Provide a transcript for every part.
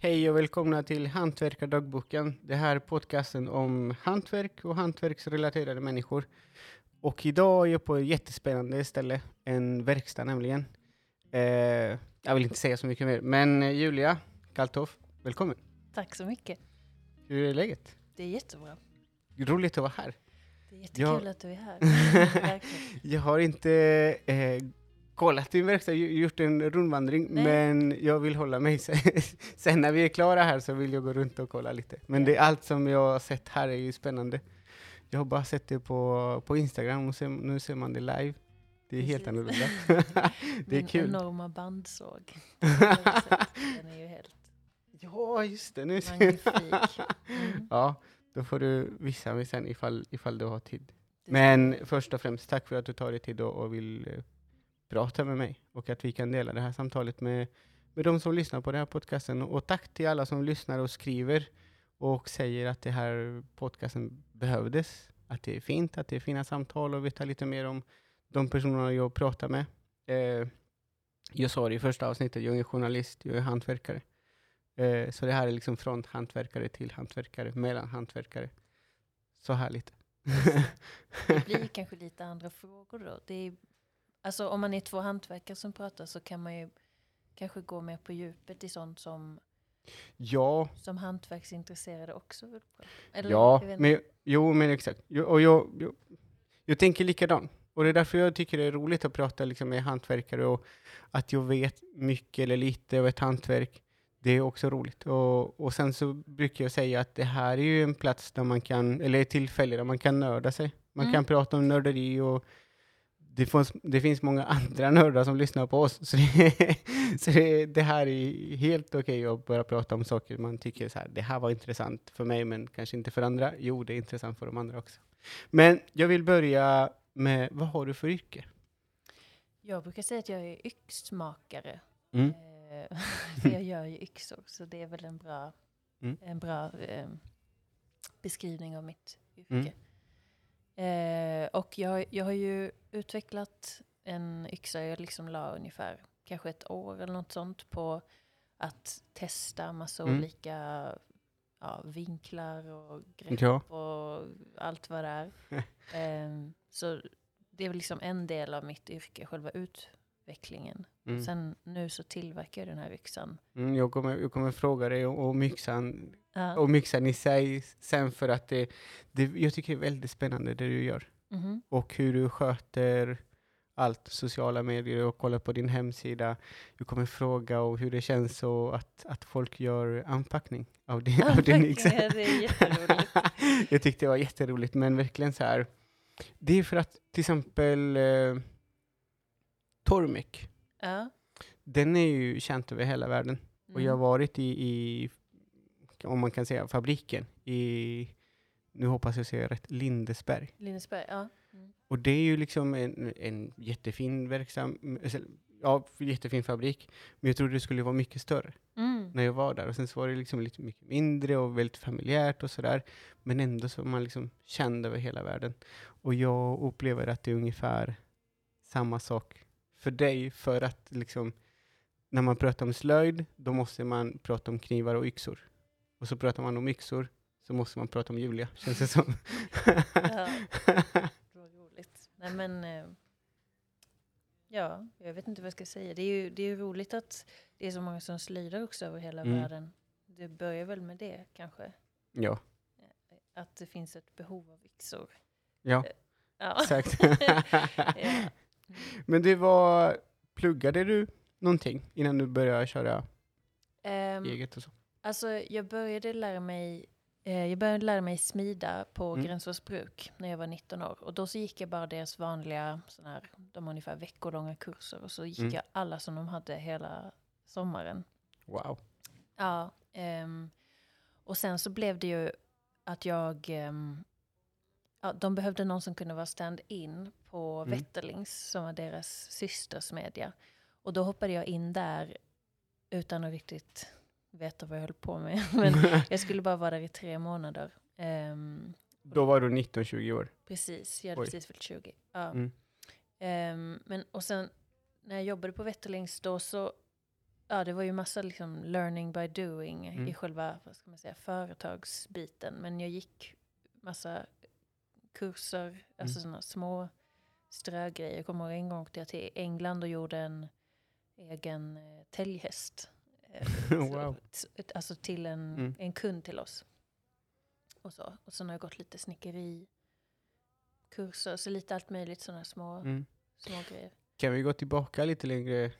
Hej och välkomna till Hantverkardagboken. Det här är podcasten om hantverk och hantverksrelaterade människor. Och idag är jag på ett jättespännande ställe, en verkstad nämligen. Eh, jag vill inte säga så mycket mer, men eh, Julia Kalthoff, välkommen. Tack så mycket. Hur är läget? Det är jättebra. Roligt att vara här. Det är jättekul att du är här. Jag har inte eh, kollat din verkstad, gjort en rundvandring, Nej. men jag vill hålla mig. Sen när vi är klara här så vill jag gå runt och kolla lite. Men det, allt som jag har sett här är ju spännande. Jag har bara sett det på, på Instagram och se, nu ser man det live. Det är helt annorlunda. det är Min kul. enorma bandsåg. Den är ju helt Ja, just det. Nu magnifik. Mm. Ja, då får du visa mig sen ifall, ifall du har tid. Men först och främst, tack för att du tar dig tid och, och vill eh, prata med mig och att vi kan dela det här samtalet med, med de som lyssnar på den här podcasten. Och tack till alla som lyssnar och skriver och säger att det här podcasten behövdes, att det är fint, att det är fina samtal och veta lite mer om de personerna jag pratar med. Eh, jag sa det i första avsnittet, jag är journalist, jag är hantverkare. Eh, så det här är liksom från hantverkare till hantverkare, mellan hantverkare. Så härligt. Det blir kanske lite andra frågor då. Det är, alltså om man är två hantverkare som pratar så kan man ju kanske gå mer på djupet i sånt som, ja, som hantverksintresserade också vill prata Eller, ja, men, jo men exakt. Jo, och jag, jag, jag tänker likadant. Och det är därför jag tycker det är roligt att prata liksom med hantverkare och att jag vet mycket eller lite av ett hantverk. Det är också roligt. Och, och sen så brukar jag säga att det här är ju en plats där man kan, eller ett tillfälle där man kan nörda sig. Man Mm. kan prata om nörderi och det finns, det finns många andra nördar som lyssnar på oss. Så det, så det, det här är helt okej att börja prata om saker man tycker så här, det här var intressant för mig men kanske inte för andra. Jo, det är intressant för de andra också. Men jag vill börja med, vad har du för yrke? Jag brukar säga att jag är yxmakare. Mm. Eh, för jag gör ju yxor, så det är väl en bra, Mm. en bra eh, beskrivning av mitt yrke. Mm. Eh, och jag, jag har ju utvecklat en yxa, jag liksom la ungefär kanske ett år eller något sånt på att testa massa Mm. olika ja, vinklar och grepp Ja. och allt vad det är. Ehm, så det är väl liksom en del av mitt yrke, själva utvecklingen. Mm. Sen nu så tillverkar jag den här yxan. Mm, jag, kommer, jag kommer fråga dig om, om yxan, Ja. om yxan i sig sen för att det, det, jag tycker det är väldigt spännande det du gör. Mhm. och hur du sköter allt, sociala medier och kollar på din hemsida. Du kommer fråga och hur det känns och att, att folk gör anpackning av din, av din jätteroligt. Jag tyckte det var jätteroligt, men verkligen så här. Det är för att till exempel eh, Tormek, Ja. den är ju känd över hela världen. Och jag har Mm. varit i, i, om man kan säga, fabriken i, nu hoppas jag säger rätt, Lindesberg. Lindesberg, ja. Mm. Och det är ju liksom en, en jättefin verksam, alltså, ja, jättefin fabrik. Men jag trodde det skulle vara mycket större Mm. när jag var där. Och sen så var det liksom lite mycket mindre och väldigt familjärt och sådär. Men ändå så var man liksom känd över hela världen. Och jag upplever att det är ungefär samma sak för dig. För att liksom, när man pratar om slöjd, då måste man prata om knivar och yxor. Och så pratar man om yxor, så måste man prata om Julia, känns det som. Ja. Var roligt. Nej men, eh, ja, jag vet inte vad jag ska säga. Det är ju, det är ju roligt att det är så många som slöjdar också över hela Mm. världen. Det börjar väl med det kanske. ja, Att det finns ett behov av yxor. ja. Ja. Exakt. ja. Men det var, pluggade du någonting innan du började köra Ehm, eget och så? Alltså jag började lära mig eh, jag började lära mig smida på Mm. Gränsås bruk när jag var 19 år. Och då så gick jag bara deras vanliga, sån här, de har ungefär veckolånga kurser. Och så gick Mm. jag alla som de hade hela sommaren. Wow. Ja, ehm, och sen så blev det ju att jag... ehm, ja, de behövde någon som kunde vara stand-in på Mm. Wetterlings, som var deras systersmedja. Och då hoppade jag in där utan att riktigt veta vad jag höll på med. Men jag skulle bara vara där i tre månader. Ehm, Då var du 19-20 år. precis, jag hade Oj. precis fyllt 20. Ja. Mm. Ehm, men, och sen när jag jobbade på Wetterlings då så ja, det var ju massa liksom learning by doing Mm. i själva vad ska man säga, företagsbiten. Men jag gick massa kurser, alltså sådana små strögrejer. Jag kommer ihåg en gång åkte jag till England och gjorde en egen eh, täljhäst. Eh, Wow. så- Alltså till en, Mm. en kund till oss. Och så. Och sen har jag gått lite snickeri kurser, så lite allt möjligt sådana små, Mm. små grejer. Kan vi gå tillbaka lite längre?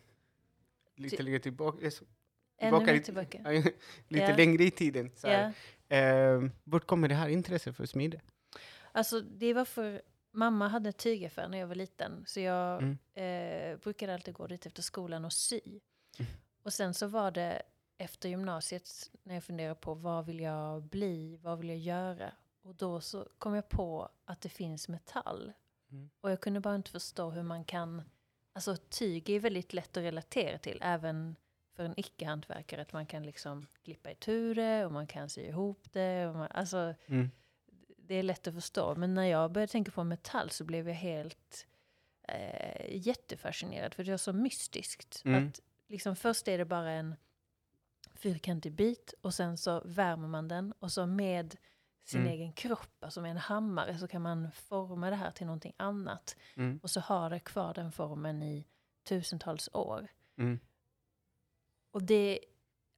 Lite Till- längre tillbaka? Tillbaka lite- tillbaka. lite Ja. längre i tiden. Så. Ja. Eh, vart kommer det här intresset för smide? Alltså det var för, mamma hade tygaffär när jag var liten. Så jag Mm. eh, brukade alltid gå dit efter skolan och sy. Mm. Och sen så var det efter gymnasiet när jag funderade på vad vill jag bli, vad vill jag göra? Och då så kom jag på att det finns metall. Mm. Och jag kunde bara inte förstå hur man kan, alltså tyg är väldigt lätt att relatera till, även för en icke-hantverkare, att man kan liksom klippa itu det och man kan sy ihop det. Och man, alltså, Mm. det är lätt att förstå. Men när jag började tänka på metall så blev jag helt eh, jättefascinerad. För det är så mystiskt. Mm. Att liksom först är det bara en fyrkantig bit och sen så värmer man den. Och så med sin Mm. egen kropp, alltså med en hammare, så kan man forma det här till någonting annat. Mm. Och så har det kvar den formen i tusentals år. Mm. Och det,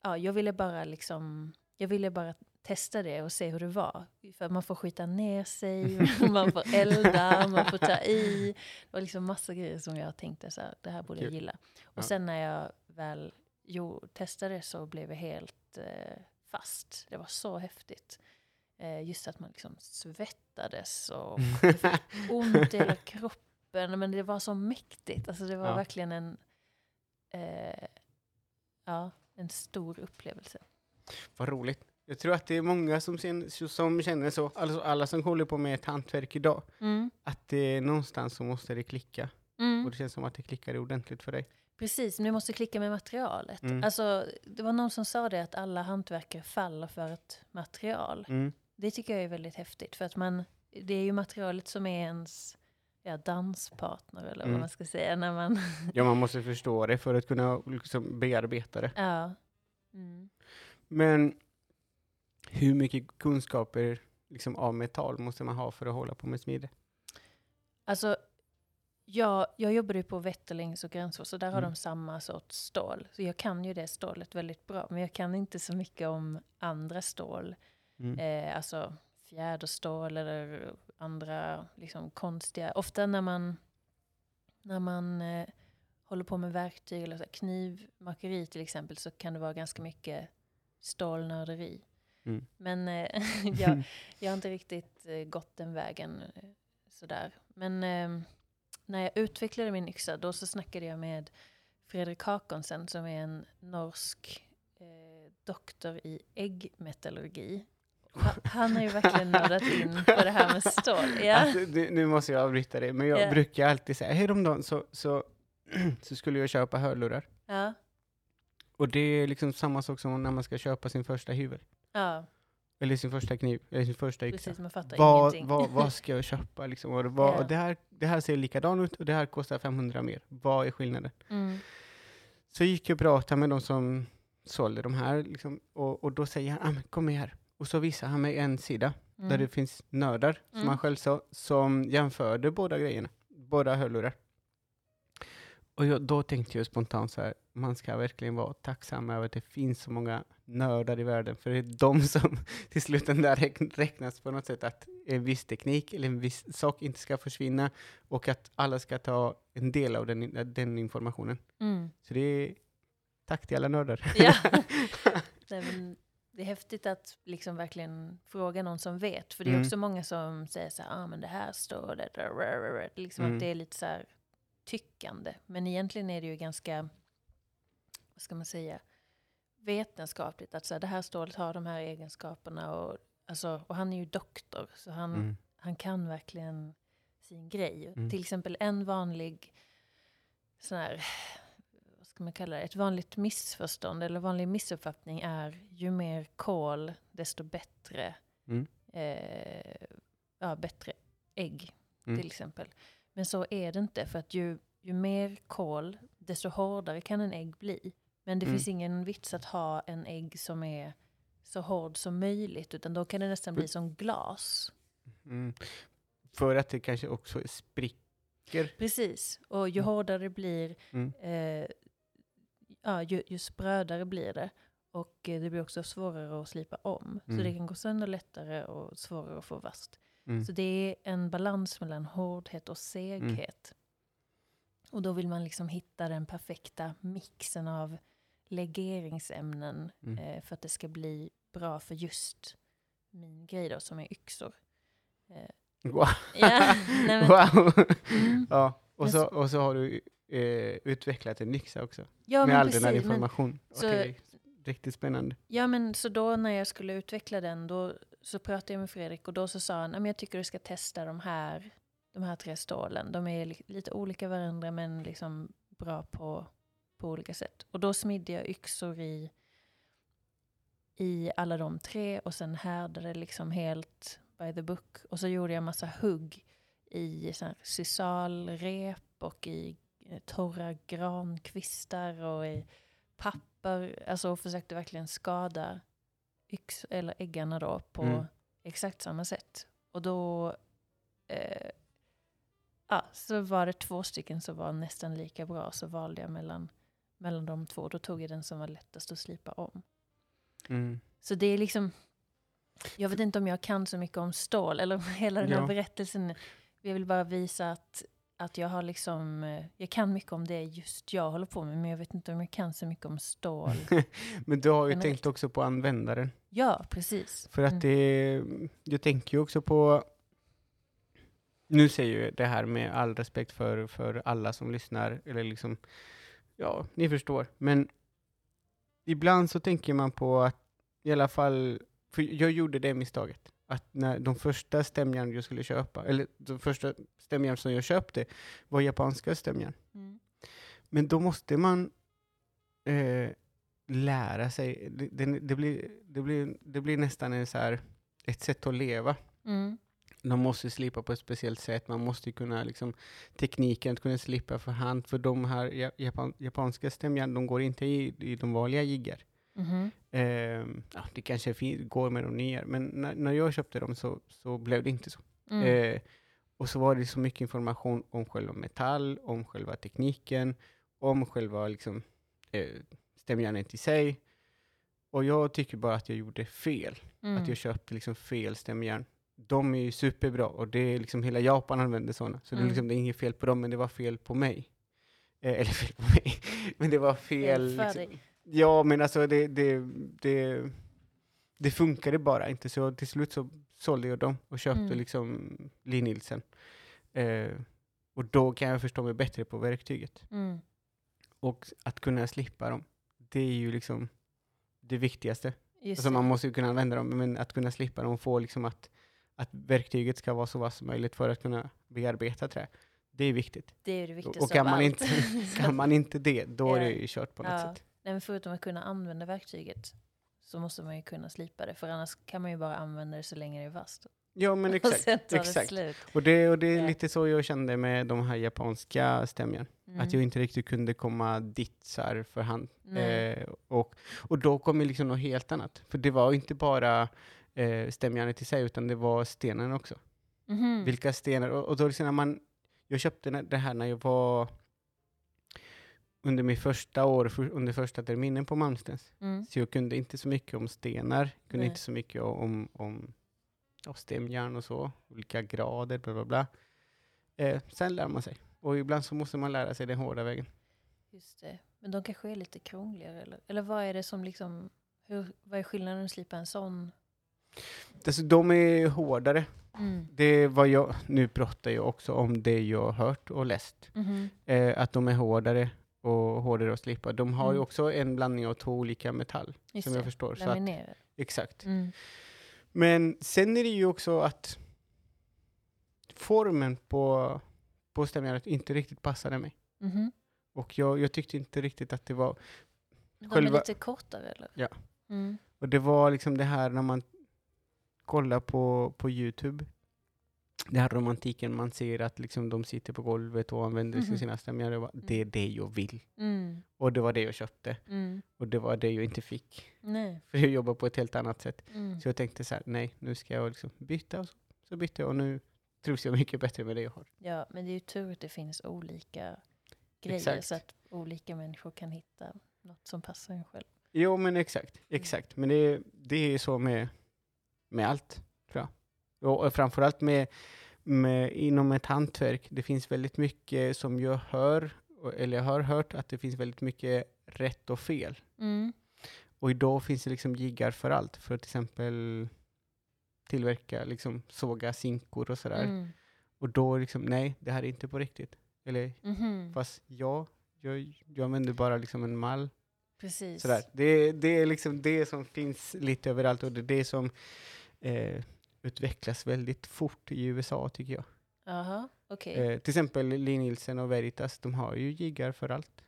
ja, jag ville bara liksom, jag ville bara testa det och se hur det var. För man får skita ner sig, man får elda, man får ta i. Det var liksom massa grejer som jag tänkte så här, det här borde jag gilla. Och sen när jag väl jo, testade så blev jag helt eh, fast. Det var så häftigt. Eh, just att man liksom svettades och ont i hela kroppen. Men det var så mäktigt. Alltså det var Ja. verkligen en, eh, ja, en stor upplevelse. Vad roligt. Jag tror att det är många som, sen, som känner så, alltså alla som håller på med ett hantverk idag, Mm. att det någonstans så måste det klicka. Och Mm. det känns som att det klickade ordentligt för dig. Precis, men du måste klicka med materialet. Mm. Alltså, det var någon som sa det att alla hantverkare faller för ett material. Mm. Det tycker jag är väldigt häftigt. För att man, det är ju materialet som är ens ja, danspartner eller Mm. vad man ska säga. När man, Ja, man måste förstå det för att kunna liksom bearbeta det. ja. Mm. Men hur mycket kunskaper liksom, av metall måste man ha för att hålla på med smide? Alltså, jag, jag jobbade ju på Vätterlängs och Gränsfors, så där har Mm. de samma sorts stål. Så jag kan ju det stålet väldigt bra, men jag kan inte så mycket om andra stål. Mm. Eh, alltså fjäderstål eller andra liksom, konstiga. Ofta när man, när man eh, håller på med verktyg eller så knivmakeri till exempel så kan det vara ganska mycket stålnörderi. Mm. Men eh, jag, jag har inte riktigt eh, gått den vägen eh, sådär. Men eh, när jag utvecklade min yxa då så snackade jag med Fredrik Hakonsen som är en norsk eh, doktor i äggmetallurgi. Han, han har ju verkligen nördat in på det här med stål. Ja. Alltså, nu, nu måste jag avbryta det, men jag Ja. brukar alltid säga, häromdagen så, så, så skulle jag köpa hörlurar. Ja. Och det är liksom samma sak som när man ska köpa sin första hyvel. ja, Eller sin första kniv, eller sin första yxa. precis. Man fattar Vad, ingenting. vad, vad ska jag köpa liksom? Och, vad, och det, här, det här ser likadant ut och det här kostar 500 mer. Vad är skillnaden? Mm. Så gick jag och pratade med de som sålde de här liksom, och, och då säger han, ah, kom här. Och så visar han mig en sida där Mm. det finns nördar, som Mm. han själv sa, som jämförde båda grejerna, båda hörlurar. Och jag, då tänkte jag spontant så här, man ska verkligen vara tacksam över att det finns så många nördar i världen, för det är de som till slut där räknas på något sätt att en viss teknik eller en viss sak inte ska försvinna och att alla ska ta en del av den, den informationen. Mm. Så det är tack till alla nördar. Ja. Det är häftigt att liksom verkligen fråga någon som vet. För det är Mm. också många som säger så här, ah, men det här står det. där, rör, rör." Liksom Mm. att det är lite så här tyckande. Men egentligen är det ju ganska, vad ska man säga, vetenskapligt. Att så här, det här stålet har de här egenskaperna. Och, alltså, och han är ju doktor, så han, Mm. han kan verkligen sin grej. Mm. Till exempel en vanlig sån här, vad ska man kalla det, ett vanligt missförstånd eller vanlig missuppfattning är ju mer kol desto bättre, Mm. eh, ja, bättre ägg Mm. till exempel. Men så är det inte för att ju, ju mer kol desto hårdare kan en ägg bli. Men det Mm. finns ingen vits att ha en ägg som är så hård som möjligt, utan då kan det nästan bli som glas. Mm. För att det kanske också spricker. Precis, och ju Mm. hårdare det blir, Mm. eh, ja, ju, ju sprödare blir det. Och eh, det blir också svårare att slipa om. Så Mm. det kan gå sönder lättare och svårare att få vast. Mm. Så det är en balans mellan hårdhet och seghet. Och då vill man liksom hitta den perfekta mixen av legeringsämnen Mm. eh, för att det ska bli bra för just min grej då, som är yxor. Eh, Wow. ja, nej wow. mm, ja. och, så, och så har du eh, utvecklat en yxa också. ja, med all precis. den här Men, information. så- Okej, Riktigt spännande. ja, men så då när jag skulle utveckla den, då så pratade jag med Fredrik och då så sa han, "Ja, men jag tycker du ska testa de här, de här tre stålen. De är li- lite olika varandra men liksom bra på, på olika sätt. Och då smidde jag yxor i, i alla de tre och sen härdade det liksom helt by the book. Och så gjorde jag massa hugg i sysalrep och i eh, torra grankvistar och i papper. Alltså och försökte verkligen skada yx, eller äggarna då på Mm. exakt samma sätt. Och då eh, ja, så var det två stycken som var nästan lika bra. Så valde jag mellan, mellan de två. Då tog jag den som var lättast att slipa om. Mm. Så det är liksom, jag vet inte om jag kan så mycket om stål eller hela den här Ja. berättelsen. Jag vill bara visa att, att jag har liksom, eh, jag kan mycket om det just jag håller på med, men jag vet inte om jag kan så mycket om stål. Men du har ju Generellt. tänkt också på användaren. Ja, precis. För att Mm. det, jag tänker ju också på, nu säger jag det här med all respekt för, för alla som lyssnar, eller liksom, ja, ni förstår. Men ibland så tänker man på att, i alla fall, för jag gjorde det misstaget, att när de första stämjärn jag skulle köpa, eller de första stämjärn som jag köpte var japanska stämjärn. Mm. Men då måste man eh, lära sig. Det, det, det, blir, det, blir, det blir nästan en så här, ett sätt att leva. Mm. Man måste slipa på ett speciellt sätt. Man måste kunna liksom, tekniken att kunna slipa för hand. För de här ja- japan, japanska stämjärn, de går inte i, i de vanliga jiggar. Mhm. Ehm, ja, det kanske går med de nya, men när, när jag köpte dem så, så blev det inte så. Mm. Eh, och så var det så mycket information om själva metall, om själva tekniken, om själva liksom, eh, stämjärnet i sig. Och jag tycker bara att jag gjorde fel. Mm. Att jag köpte liksom fel stämjärn. De är ju superbra och det är liksom hela Japan använder sådana. Så det, är Mm. liksom, det är inget fel på dem, men det var fel på mig. Eh, eller fel på mig, men det var fel. För liksom, dig. Ja, men alltså det, det, det, det funkade bara inte. Så till slut så sålde jag dem och köpte Mm. liksom Lee Nielsen. Eh, och då kan jag förstå mig bättre på verktyget. Mm. Och att kunna slippa dem, det är ju liksom det viktigaste. Just Alltså man måste ju kunna använda dem, men att kunna slippa dem och få liksom att, att verktyget ska vara så vass som möjligt för att kunna bearbeta trä. Det är viktigt. det är det Och, viktigaste och kan, man allt. inte, kan man inte det, då är det ju kört på något Ja. sätt. Nej, men förutom att kunna använda verktyget så måste man ju kunna slipa det. För annars kan man ju bara använda det så länge det är vasst. Ja, men Och exakt. det exakt. slut. Och det, och det är Ja. lite så jag kände med de här japanska stämjärn. Mm. Att jag inte riktigt kunde komma dit så här för hand. Nej. Eh, och, och då kom ju liksom något helt annat. För det var inte bara eh, stämjärnet i sig, utan det var stenen också. Mhm. Vilka stenar? Och, och då liksom när man, jag köpte det här när jag var under min första år, för, under första terminen på Malmstens. Mm. Så jag kunde inte så mycket om stenar, kunde Nej. inte så mycket om, om ja, stämjärn och så, olika grader, bla bla bla. Eh, sen lär man sig. Och ibland så måste man lära sig den hårda vägen. Just det. Men de kanske är lite krångligare? Eller, eller vad är det som liksom... Hur, vad är skillnaden att slipa en sån? Alltså, de är hårdare. Mm. Det vad jag, nu pratar jag också om det jag har hört och läst. Mhm. Eh, att de är hårdare och hårdare att slipa. De har ju Mm. också en blandning av två olika metall, Just som det. jag förstår. Så att, exakt. Mm. Men sen är det ju också att formen på, på stämjärnet inte riktigt passade mig. Mhm. Och jag, jag tyckte inte riktigt att det var... De Själva- är lite kortare eller? Ja. Mm. Och det var liksom det här när man kollar på, på Youtube. den här romantiken man ser att liksom de sitter på golvet och använder Mhm. sina stämmor. Det, var, det är det jag vill. Mm. Och det var det jag köpte. Mm. Och det var det jag inte fick. Nej. För jag jobbar på ett helt annat sätt. Mm. Så jag tänkte så här, nej, nu ska jag liksom byta. Och så, så bytte jag och nu trivs jag mycket bättre med det jag har. Ja, men det är ju tur att det finns olika grejer Exakt. så att olika människor kan hitta något som passar en själv. Jo, men exakt. exakt. Men det, det är så med, med allt, tror jag. Och, och framförallt med, med, inom ett hantverk. Det finns väldigt mycket som jag hör, eller jag har hört, att det finns väldigt mycket rätt och fel. Mm. Och idag finns det liksom jiggar för allt. För till exempel tillverka, liksom såga sinkor och sådär. Mm. Och då liksom, nej, det här är inte på riktigt. Eller, Mhm. fast ja, jag, jag använder bara liksom en mall. Precis. Sådär. Det, det är liksom det som finns lite överallt och det är det som eh, utvecklas väldigt fort i USA tycker jag. Jaha, okej. Eh, till exempel Lee Nielsen och Veritas, de har ju jiggar för allt.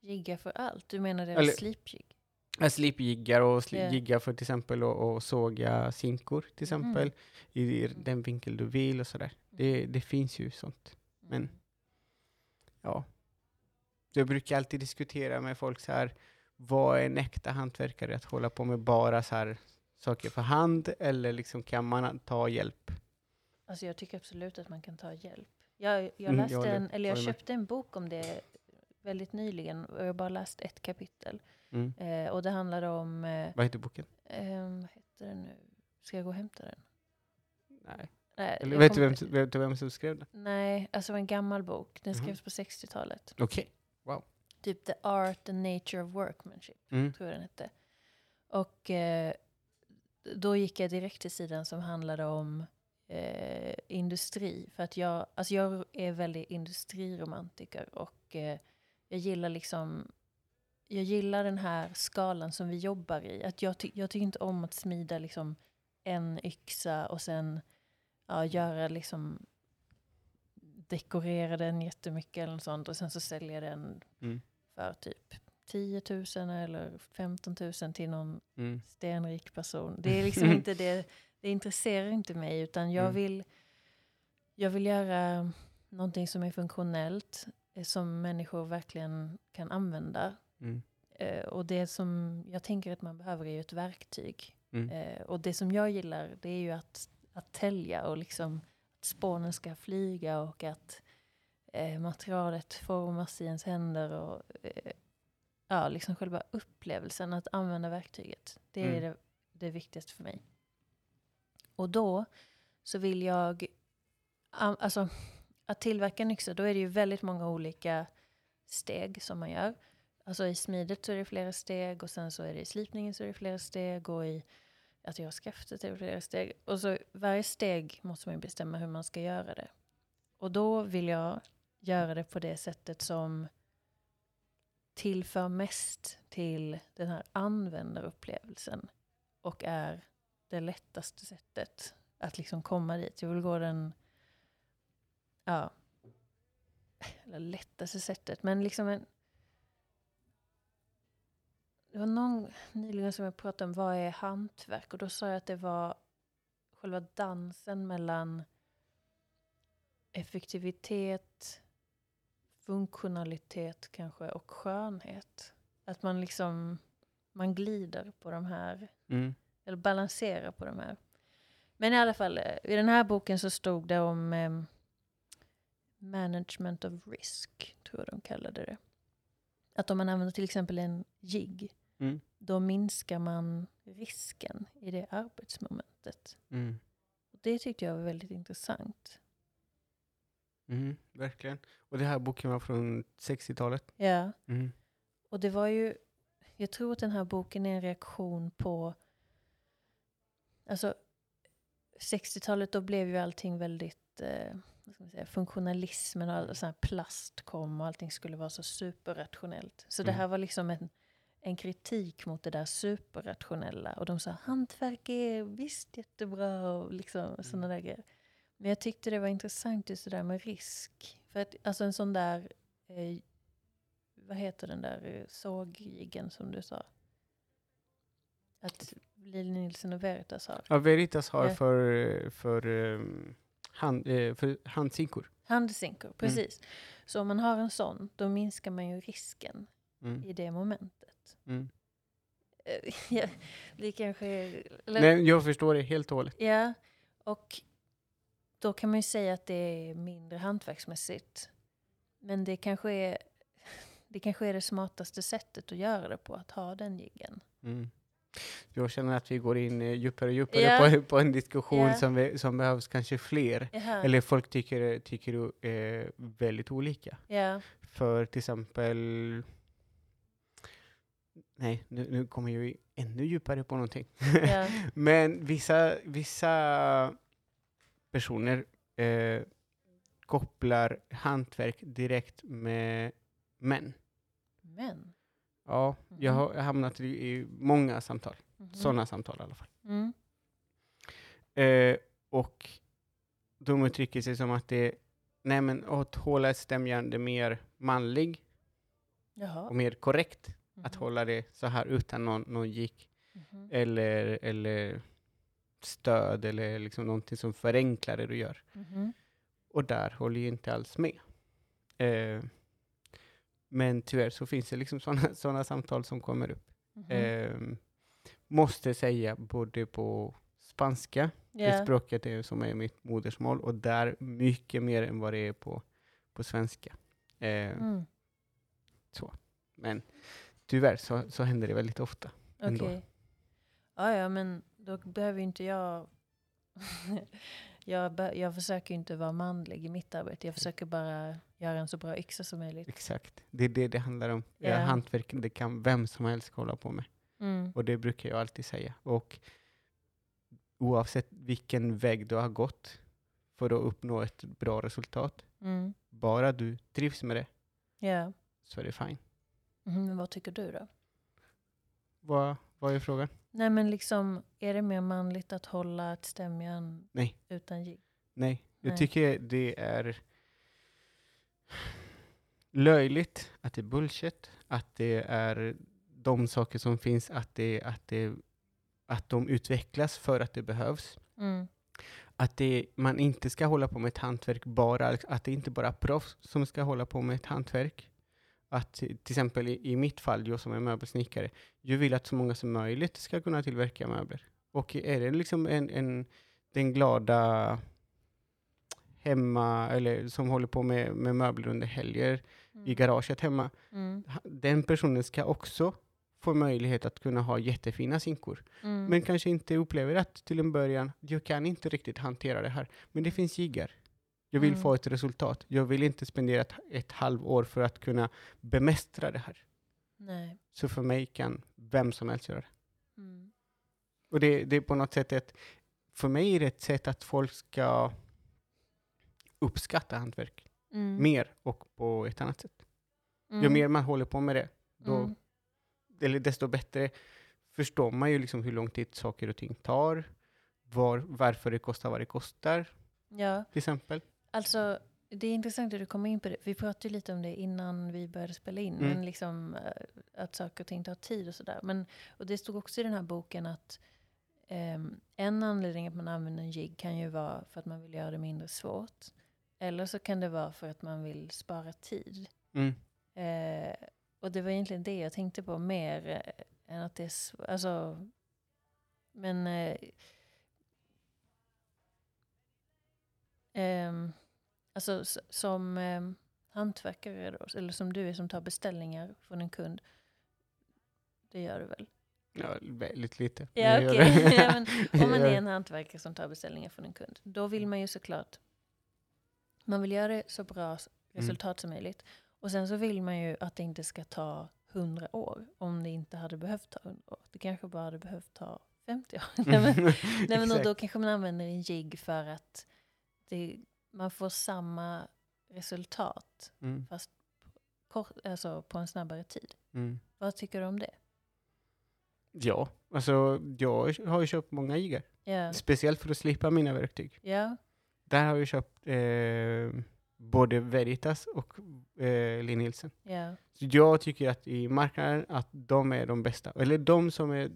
Jiggar för allt? Du menar deras Eller- sleepjig? Äh, Slipjiggar och sli- Ja. jiggar för till exempel att att såga sinkor till Mhm. exempel i den vinkel du vill och sådär. Det, det finns ju sånt. men- Mm. Ja. Jag brukar alltid diskutera med folk så här, vad är en äkta hantverkare? Att hålla på med bara så här saker för hand eller liksom kan man ta hjälp? Alltså jag tycker absolut att man kan ta hjälp. Jag, jag Mm, läste jag håller- en, eller jag köpte en bok om det väldigt nyligen och jag har bara läst ett kapitel. Mm. Eh, och det handlade om, eh, Vad heter boken? eh, vad heter den nu? Ska jag gå och hämta den? Nej. Nej, Eller jag vet, du kommer- vem, vet du vem som skrev den? Nej, alltså en gammal bok. Den Mhm. skrevs på 60-talet. Okej. Typ The Art and Nature of Workmanship, Mm. tror jag den hette. Och eh, då gick jag direkt till sidan som handlade om eh, industri. För att jag, alltså jag är väldigt industriromantiker och eh, jag gillar liksom jag gillar den här skalan som vi jobbar i. Att jag, ty- jag tycker inte om att smida liksom en yxa och sen ja, göra liksom dekorera den jättemycket eller något sånt och sen så säljer jag den Mm. för typ 10 000 eller 15 000 till någon Mm. stenrik person. Det är liksom inte det, det intresserar inte mig utan jag Mm. vill, jag vill göra någonting som är funktionellt, eh, som människor verkligen kan använda. Mm. Eh, och det som jag tänker att man behöver är ju ett verktyg. Mm. Eh, och det som jag gillar det är ju att, att tälja och liksom att spånen ska flyga och att eh, materialet formas i ens händer och eh, ja, liksom själva upplevelsen att använda verktyget. Det är Mm. det, det viktigaste för mig. Och då så vill jag, alltså att tillverka en yxa, då är det ju väldigt många olika steg som man gör. Alltså i smidet så är det flera steg och sen så är det i slipningen så är det flera steg och i att göra skaftet är det flera steg. Och så varje steg måste man ju bestämma hur man ska göra det. Och då vill jag göra det på det sättet som tillför mest till den här användarupplevelsen och är det lättaste sättet att liksom komma dit. Jag vill gå den, ja, eller lättaste sättet, men liksom en det var någon nyligen som jag pratade om vad är hantverk och då sa jag att det var själva dansen mellan effektivitet, funktionalitet kanske och skönhet. Att man liksom, man glider på de här, Mm. eller balanserar på de här. Men i alla fall, eh, i den här boken så stod det om em, management of risk, tror jag de kallade det. Att om man använder till exempel en jigg, Mm. då minskar man risken i det arbetsmomentet. Mm. Och det tyckte jag var väldigt intressant. Mm. Verkligen. Och det här boken var från 60-talet. Ja, Mm. och det var ju, jag tror att den här boken är en reaktion på, alltså 60-talet då blev ju allting väldigt, eh, vad ska man säga, funktionalismen och all sån här plast kom och allting skulle vara så superrationellt. Så det Mm. här var liksom en, en kritik mot det där superrationella. Och de sa hantverk är visst jättebra och liksom sådana där grejer. Men jag tyckte det var intressant just det där med risk. För att alltså en sån där, eh, vad heter den där eh, sågjiggen som du sa? Att Lili Nilsson och Veritas har. Ja, Veritas har Ja. för, för um, hand, eh, för handsinkor. Handsinkor, precis. Så om man har en sån, då minskar man ju risken Mm. i det momentet. Mm. Eh, ja, det kanske... Eller, Nej, jag förstår det helt och hållet. Ja, och då kan man ju säga att det är mindre hantverksmässigt. Men det kanske är det, kanske är det smartaste sättet att göra det på, att ha den jiggen. Mm. Jag känner att vi går in eh, djupare och djupare Ja. på, på en diskussion Ja. som, vi, som behövs kanske fler. Jaha. Eller folk tycker, tycker eh, väldigt olika. För till exempel... Nej, nu, nu kommer jag ännu djupare på någonting. Men vissa, vissa personer eh, kopplar hantverk direkt med män. men. Ja, jag Mhm. har hamnat i, i många samtal. Mhm. Sådana samtal i alla fall. Mm. Eh, och de uttrycker sig som att det nej men att hålla ett stämjärn är mer manlig Jaha. och mer korrekt att Mhm. hålla det så här utan någon, någon gick Mhm. eller, eller stöd eller liksom någonting som förenklar det du gör. Mhm. Och där håller jag inte alls med. Eh, men tyvärr så finns det liksom sådana såna samtal som kommer upp. Mhm. Eh, måste säga både på spanska, det Ja. språket är, som är mitt modersmål, och där mycket mer än vad det är på, på svenska. Eh, Mm. Men tyvärr så, så händer det väldigt ofta. Okej. ändå. Ja, ja, men då behöver inte jag... jag, be- jag försöker inte vara manlig i mitt arbete. Jag försöker bara göra en så bra yxa som möjligt. Exakt. Det är det det handlar om. Eh, hantverk, det kan vem som helst hålla på med. Mm. Och det brukar jag alltid säga. Och oavsett vilken väg du har gått för att uppnå ett bra resultat, Mm. bara du trivs med det, Ja. så är det fine. Mhm, Men vad tycker du då? Vad, vad är frågan? Nej men liksom, är det mer manligt att hålla ett stämjärn Nej. utan jigg? Nej, jag Nej. tycker det är löjligt, att det är bullshit, att det är de saker som finns, att, det, att, det, att de utvecklas för att det behövs. Mm. Att det, man inte ska hålla på med ett hantverk bara, att det inte bara är proffs som ska hålla på med ett hantverk. Att till exempel i, i mitt fall, jag som är möbelsnickare, jag vill att så många som möjligt ska kunna tillverka möbler. Och är det liksom en, en, den glada hemma, eller som håller på med, med möbler under helger i Mm. garaget hemma, Mm. den personen ska också få möjlighet att kunna ha jättefina sinkor. Mm. Men kanske inte upplever att till en början, jag kan inte riktigt hantera det här. Men det finns jiggar. Jag vill Mm. få ett resultat. Jag vill inte spendera ett, ett halvår för att kunna bemästra det här. Nej. Så för mig kan vem som helst göra det. Mm. Och det, det är på något sätt ett, för mig är det ett sätt att folk ska uppskatta hantverk Mm. mer och på ett annat sätt. Mm. Ju mer man håller på med det, då, Mm. eller desto bättre förstår man ju liksom hur lång tid saker och ting tar, var, varför det kostar vad det kostar, Ja, till exempel. Alltså det är intressant att du kommer in på det. Vi pratade ju lite om det innan vi började spela in. Mm. Men liksom eh, att saker och ting tar tid och sådär. Men, och det stod också i den här boken att ehm, en anledning att man använder en jigg kan ju vara för att man vill göra det mindre svårt. Eller så kan det vara för att man vill spara tid. Mm. Eh, och det var egentligen det jag tänkte på mer eh, än att det är alltså, Men eh, alltså som ehm, hantverkare då, eller som du är som tar beställningar från en kund. Det gör du väl? Ja, väldigt lite. Ja, det. ja, men om man är en hantverkare som tar beställningar från en kund, då vill man ju såklart, man vill göra det så bra s- resultat som möjligt. Och sen så vill man ju att det inte ska ta 100 år, om det inte hade behövt ta 100 år. Det kanske bara hade behövt ta 50 år. nej, men, nej, men då kanske man använder en jigg för att det, man får samma resultat, Mm, kort, alltså på en snabbare tid. mm. Vad tycker du om det? Ja, alltså jag har ju köpt många jiggar. Ja, Speciellt för att slippa mina verktyg. ja, Där har jag köpt eh, både Veritas och eh, Linn Nielsen. Så jag tycker att i marknaden att de är de bästa. Eller de som är,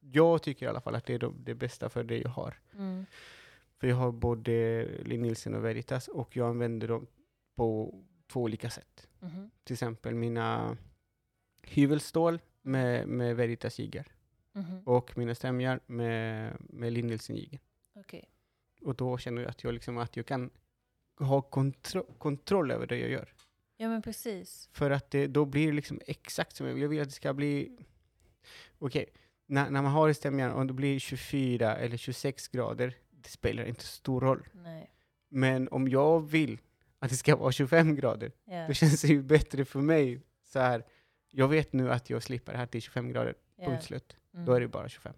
jag tycker i alla fall att det är de, det bästa för det jag har. Mm. För jag har både Linn Nielsen och Veritas och jag använder dem på två olika sätt. Mhm. Till exempel mina hyvelstål med, med Veritas jiggar Mhm. och mina stämjar med, med Linn Nielsen jiggen. Okej. Och då känner jag att jag, liksom, att jag kan ha kontro kontroll över det jag gör. Ja men precis. För att det, då blir det liksom exakt som jag vill. Jag vill att det ska bli... Okej, när, när man har i stämjan, om det blir 24 eller 26 grader, det spelar inte så stor roll. Nej. Men om jag vill att det ska vara 25 grader, Ja. då känns det ju bättre för mig. Så här, jag vet nu att jag slipper det här till 25 grader, ja. punkt slut. Mm. Då är det bara 25.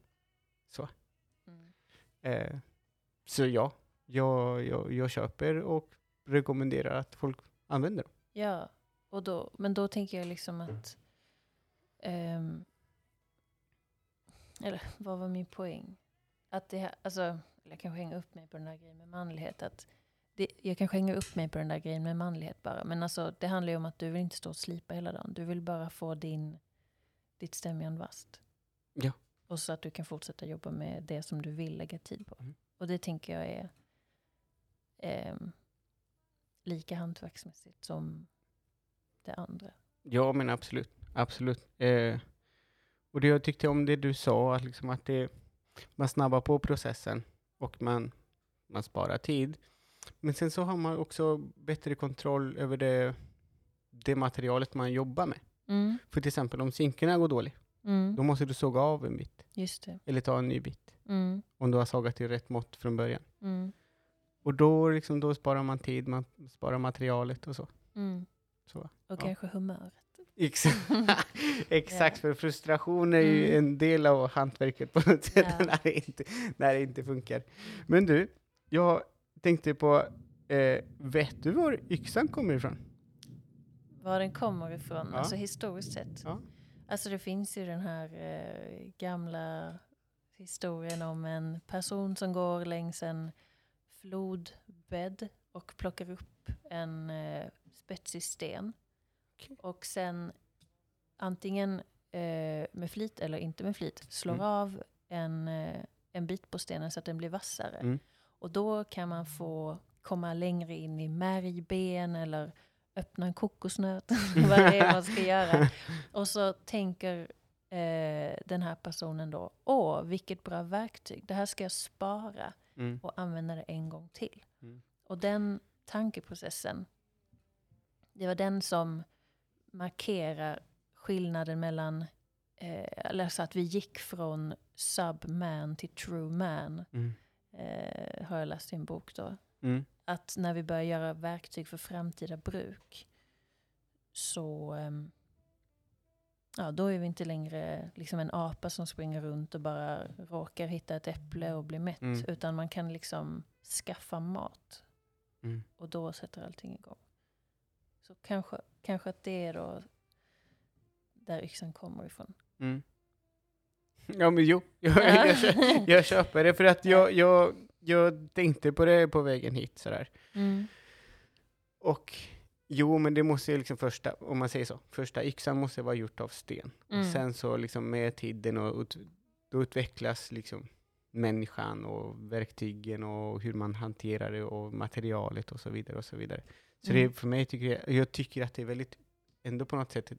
Mm. Eh, så ja, jag, jag, jag köper och rekommenderar att folk använder dem. Ja, och då, men då tänker jag liksom att... ehm, eller vad var min poäng? Att det alltså, jag kanske hänger upp mig på den där grejen med manlighet. Att det, jag kanske hänger upp mig på den där grejen med manlighet bara. Men alltså, det handlar ju om att du vill inte stå och slipa hela dagen. Du vill bara få din, ditt stämjärn vasst. Ja. Och så att du kan fortsätta jobba med det som du vill lägga tid på. Mm. Och det tänker jag är ehm, lika hantverksmässigt som det andra. Ja, men absolut. Absolut. Eh, och det jag tyckte om det du sa, att, liksom att det, man snabbar på processen och man, man sparar tid. Men sen så har man också bättre kontroll över det, det materialet man jobbar med. Mm. För till exempel om zinkerna går dåligt, Mm. då måste du såga av en bit eller ta en ny bit. Mm. Om du har sågat i rätt mått från början. Mm. Och då, liksom, då sparar man tid, man sparar materialet och så. Mm. så. Och Ja. kanske humöret. Exakt, Exakt Ja. för frustration är ju Mm. en del av hantverket på något sätt Ja. när, det inte, när det inte funkar. Men du, jag tänkte på, eh, vet du var yxan kommer ifrån? Var den kommer ifrån, Ja. alltså historiskt sett. Ja. Alltså det finns ju den här eh, gamla historien om en person som går längs en flodbädd och plockar upp en eh, spetsig sten. Och sen antingen eh, med flit eller inte med flit slår Mm. av en, eh, en bit på stenen så att den blir vassare. Mm. Och då kan man få komma längre in i märgben eller öppna en kokosnöt, vad det är man ska göra. Och så tänker eh, den här personen då, åh vilket bra verktyg, det här ska jag spara Mm. och använda det en gång till. Mm. Och den tankeprocessen, det var den som markerar skillnaden mellan, eh, eller så att vi gick från subman till true man, Mm. eh, har jag läst i en bok då. Mm. Att när vi börjar göra verktyg för framtida bruk så ehm, ja, då är vi inte längre liksom en apa som springer runt och bara råkar hitta ett äpple och blir mätt. Mm. Utan man kan liksom skaffa mat Mm. och då sätter allting igång. Så kanske, kanske att det är då där yxan kommer ifrån. Mm. Ja men jo, jag, jag, kö- jag köper det för att jag, jag, jag tänkte på det på vägen hit sådär. Mm. Och jo, men det måste ju liksom första, om man säger så, första yxan måste vara gjort av sten. Mm. Och sen så liksom med tiden och ut, då utvecklas liksom människan och verktygen och hur man hanterar det och materialet och så vidare och så vidare. Så Mm. det för mig tycker jag, jag tycker att det är väldigt, ändå på något sätt,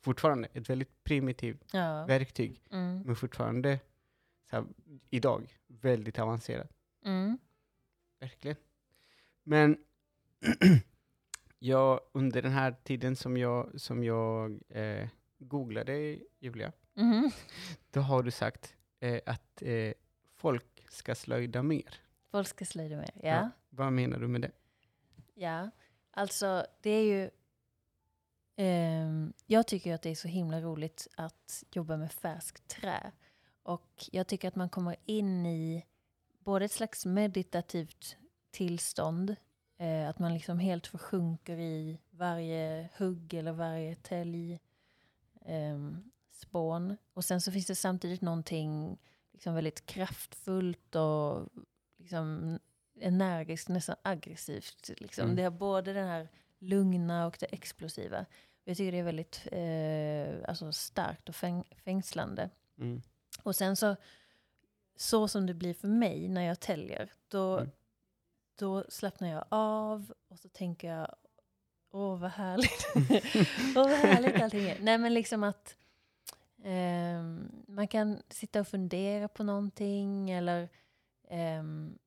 fortfarande ett väldigt primitivt Ja. verktyg, Mm. men fortfarande här, idag väldigt avancerat. Mm. Verkligen. Men jag, under den här tiden som jag, som jag eh, googlade, Julia, Mhm. då har du sagt eh, att eh, folk ska slöjda mer. Folk ska slöjda mer. Ja. Ja. Vad menar du med det? Ja, alltså det är ju... ehm, jag tycker att det är så himla roligt att jobba med färskt trä. Och jag tycker att man kommer in i både ett slags meditativt tillstånd, eh, att man liksom helt försjunker i varje hugg eller varje tälj ehm, spån. Och sen så finns det samtidigt någonting liksom väldigt kraftfullt och liksom energiskt, nästan aggressivt. Liksom. Mm. Det har både den här lugna och det explosiva. Jag tycker det är väldigt eh, alltså starkt och fäng fängslande. Mm. Och sen så så som det blir för mig när jag täljer, då, Mm. då slappnar jag av och så tänker jag, åh vad härligt. åh vad härligt allting är. Nej men liksom att ehm, man kan sitta och fundera på någonting eller ehm,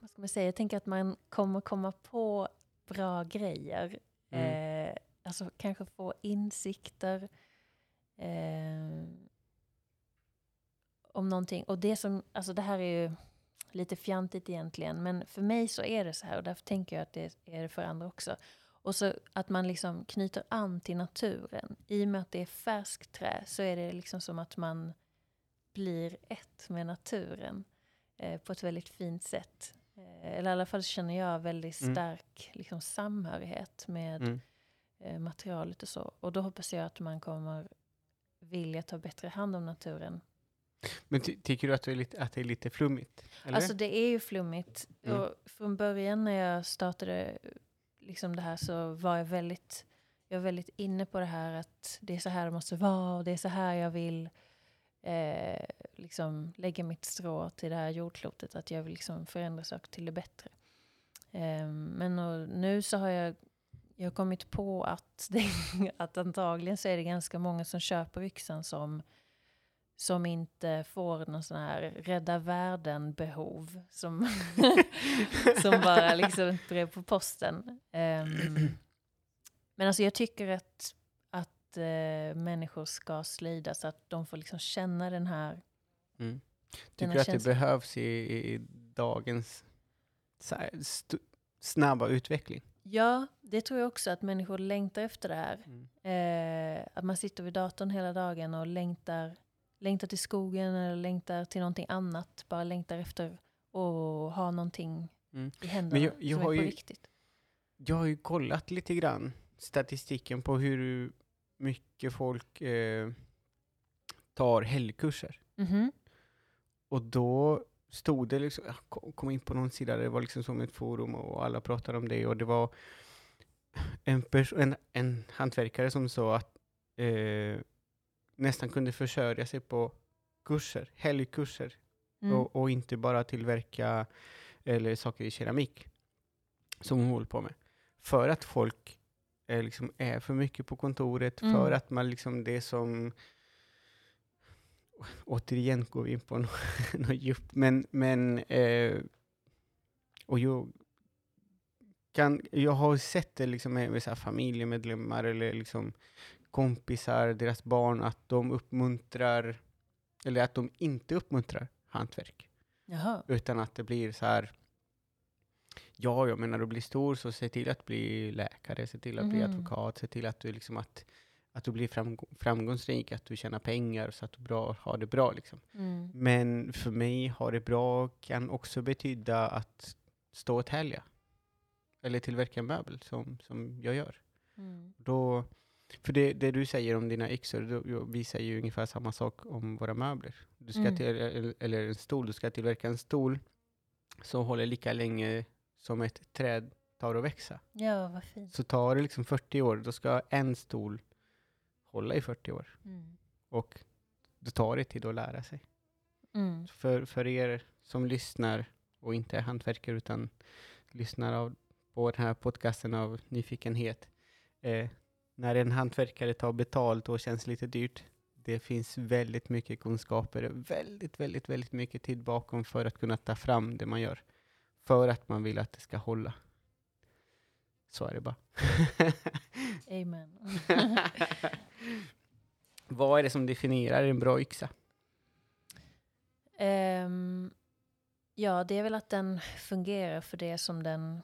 vad ska man säga, jag tänker att man kommer komma på bra grejer. Mm. Eh, alltså kanske få insikter eh, om någonting. Och det som, alltså det här är ju lite fjantigt egentligen, men för mig så är det så här och därför tänker jag att det är det för andra också. Och så att man liksom knyter an till naturen. I och med att det är färskt trä så är det liksom som att man blir ett med naturen eh, på ett väldigt fint sätt. Eh, eller i alla fall känner jag väldigt Mm. stark liksom, samhörighet med Mm. eh, materialet och så. Och då hoppas jag att man kommer vilja ta bättre hand om naturen. Men ty tycker du att det är lite, att det är lite flummigt? Eller? Alltså det är ju flummigt. Mm. Och från början när jag startade liksom det här så var jag väldigt, jag var väldigt inne på det här att det är så här det måste vara och det är så här jag vill eh, liksom lägga mitt strå till det här jordklotet. Att jag vill liksom förändra saker till det bättre. Eh, men och nu så har jag, jag har kommit på att, det, att antagligen så är det ganska många som köper yxan som som inte får någon sån här rädda världen-behov. Som, som bara liksom ett brev på posten. Ehm, men alltså jag tycker att, att eh, människor ska slida så att de får liksom känna den här... Mm. Tycker du att det behövs i, i dagens här, snabba utveckling? Ja, det tror jag också att människor längtar efter det här. Mm. Eh, att man sitter vid datorn hela dagen och längtar, längtar till skogen eller längtar till någonting annat. Bara längtar efter att ha någonting Mm. i händerna jag- jag som är på ju- riktigt. Jag har ju kollat lite grann statistiken på hur mycket folk eh, tar helgkurser. Mhm. Och då stod det liksom, jag ko- kom in på någon sida, det var liksom som ett forum och alla pratade om det och det var en, en, en hantverkare som sa att eh, nästan kunde försörja sig på kurser, helgkurser Mm. och, och inte bara tillverka eller saker i keramik som hon håller på med. För att folk är, liksom, är för mycket på kontoret, Mm. för att man liksom det som återigen går vi in på något, något djupt, men, men eh, och jag, kan, jag har sett det liksom med, med så här familjemedlemmar eller liksom kompisar, deras barn, att de uppmuntrar, eller att de inte uppmuntrar hantverk. Jaha. Utan att det blir så här, ja, jag menar, du blir stor, så se till att bli läkare, se till att bli Mhm. advokat, se till att du liksom att, att du blir framgå- framgångsrik, att du tjänar pengar så att du bra, har det bra liksom. Mm. Men för mig har det bra kan också betyda att stå och tälja. Eller tillverka en möbel som, som jag gör. Mm. Då, för det, det du säger om dina yxor, vi säger ju ungefär samma sak om våra möbler. Du ska Mm. till, eller, eller en stol, du ska tillverka en stol som håller lika länge som ett träd tar att växa. Ja, vad fint. Så tar det liksom 40 år, då ska en stol hålla i 40 år. Mm. Och då tar det tid att lära sig. Mm. För, för er som lyssnar och inte är hantverkare utan lyssnar av, på den här podcasten av nyfikenhet. Eh, när en hantverkare tar betalt och känns lite dyrt, det finns väldigt mycket kunskaper, väldigt, väldigt, väldigt mycket tid bakom för att kunna ta fram det man gör. För att man vill att det ska hålla. Så är det bara. Amen. Vad är det som definierar en bra yxa? Ehm, ja, det är väl att den fungerar för det som den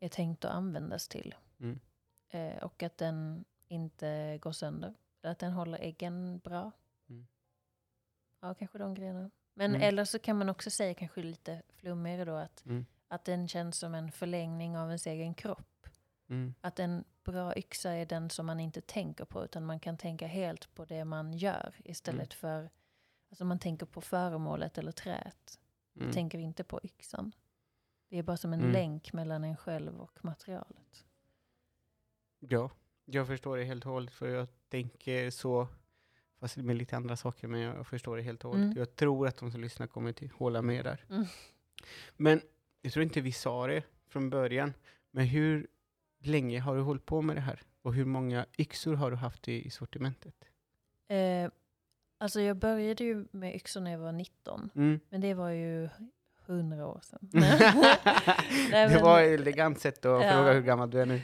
är tänkt att användas till. Mm. Eh, och att den inte går sönder. Att den håller äggen bra. Mm. Ja, kanske de grejerna. Men Mm. eller så kan man också säga kanske lite flummigare då att, Mm. att den känns som en förlängning av ens egen kropp. Mm. Att en bra yxa är den som man inte tänker på utan man kan tänka helt på det man gör istället Mm. för Alltså man tänker på föremålet eller träet. Mm. Tänker inte på yxan. Det är bara som en länk mellan en själv och materialet. Ja, jag förstår det helt och hållet för jag tänker så. fast med lite andra saker, men jag förstår det helt och hållet. Mm. Jag tror att de som lyssnar kommer till hålla med där. Mm. Men jag tror inte vi sa det från början, men hur länge har du hållit på med det här? Och hur många yxor har du haft i, i sortimentet? Eh, alltså jag började ju med yxor när jag var 19. Mm. Men det var ju hundra år sedan. det men- var ett elegant sätt att Ja. fråga hur gammal du är nu.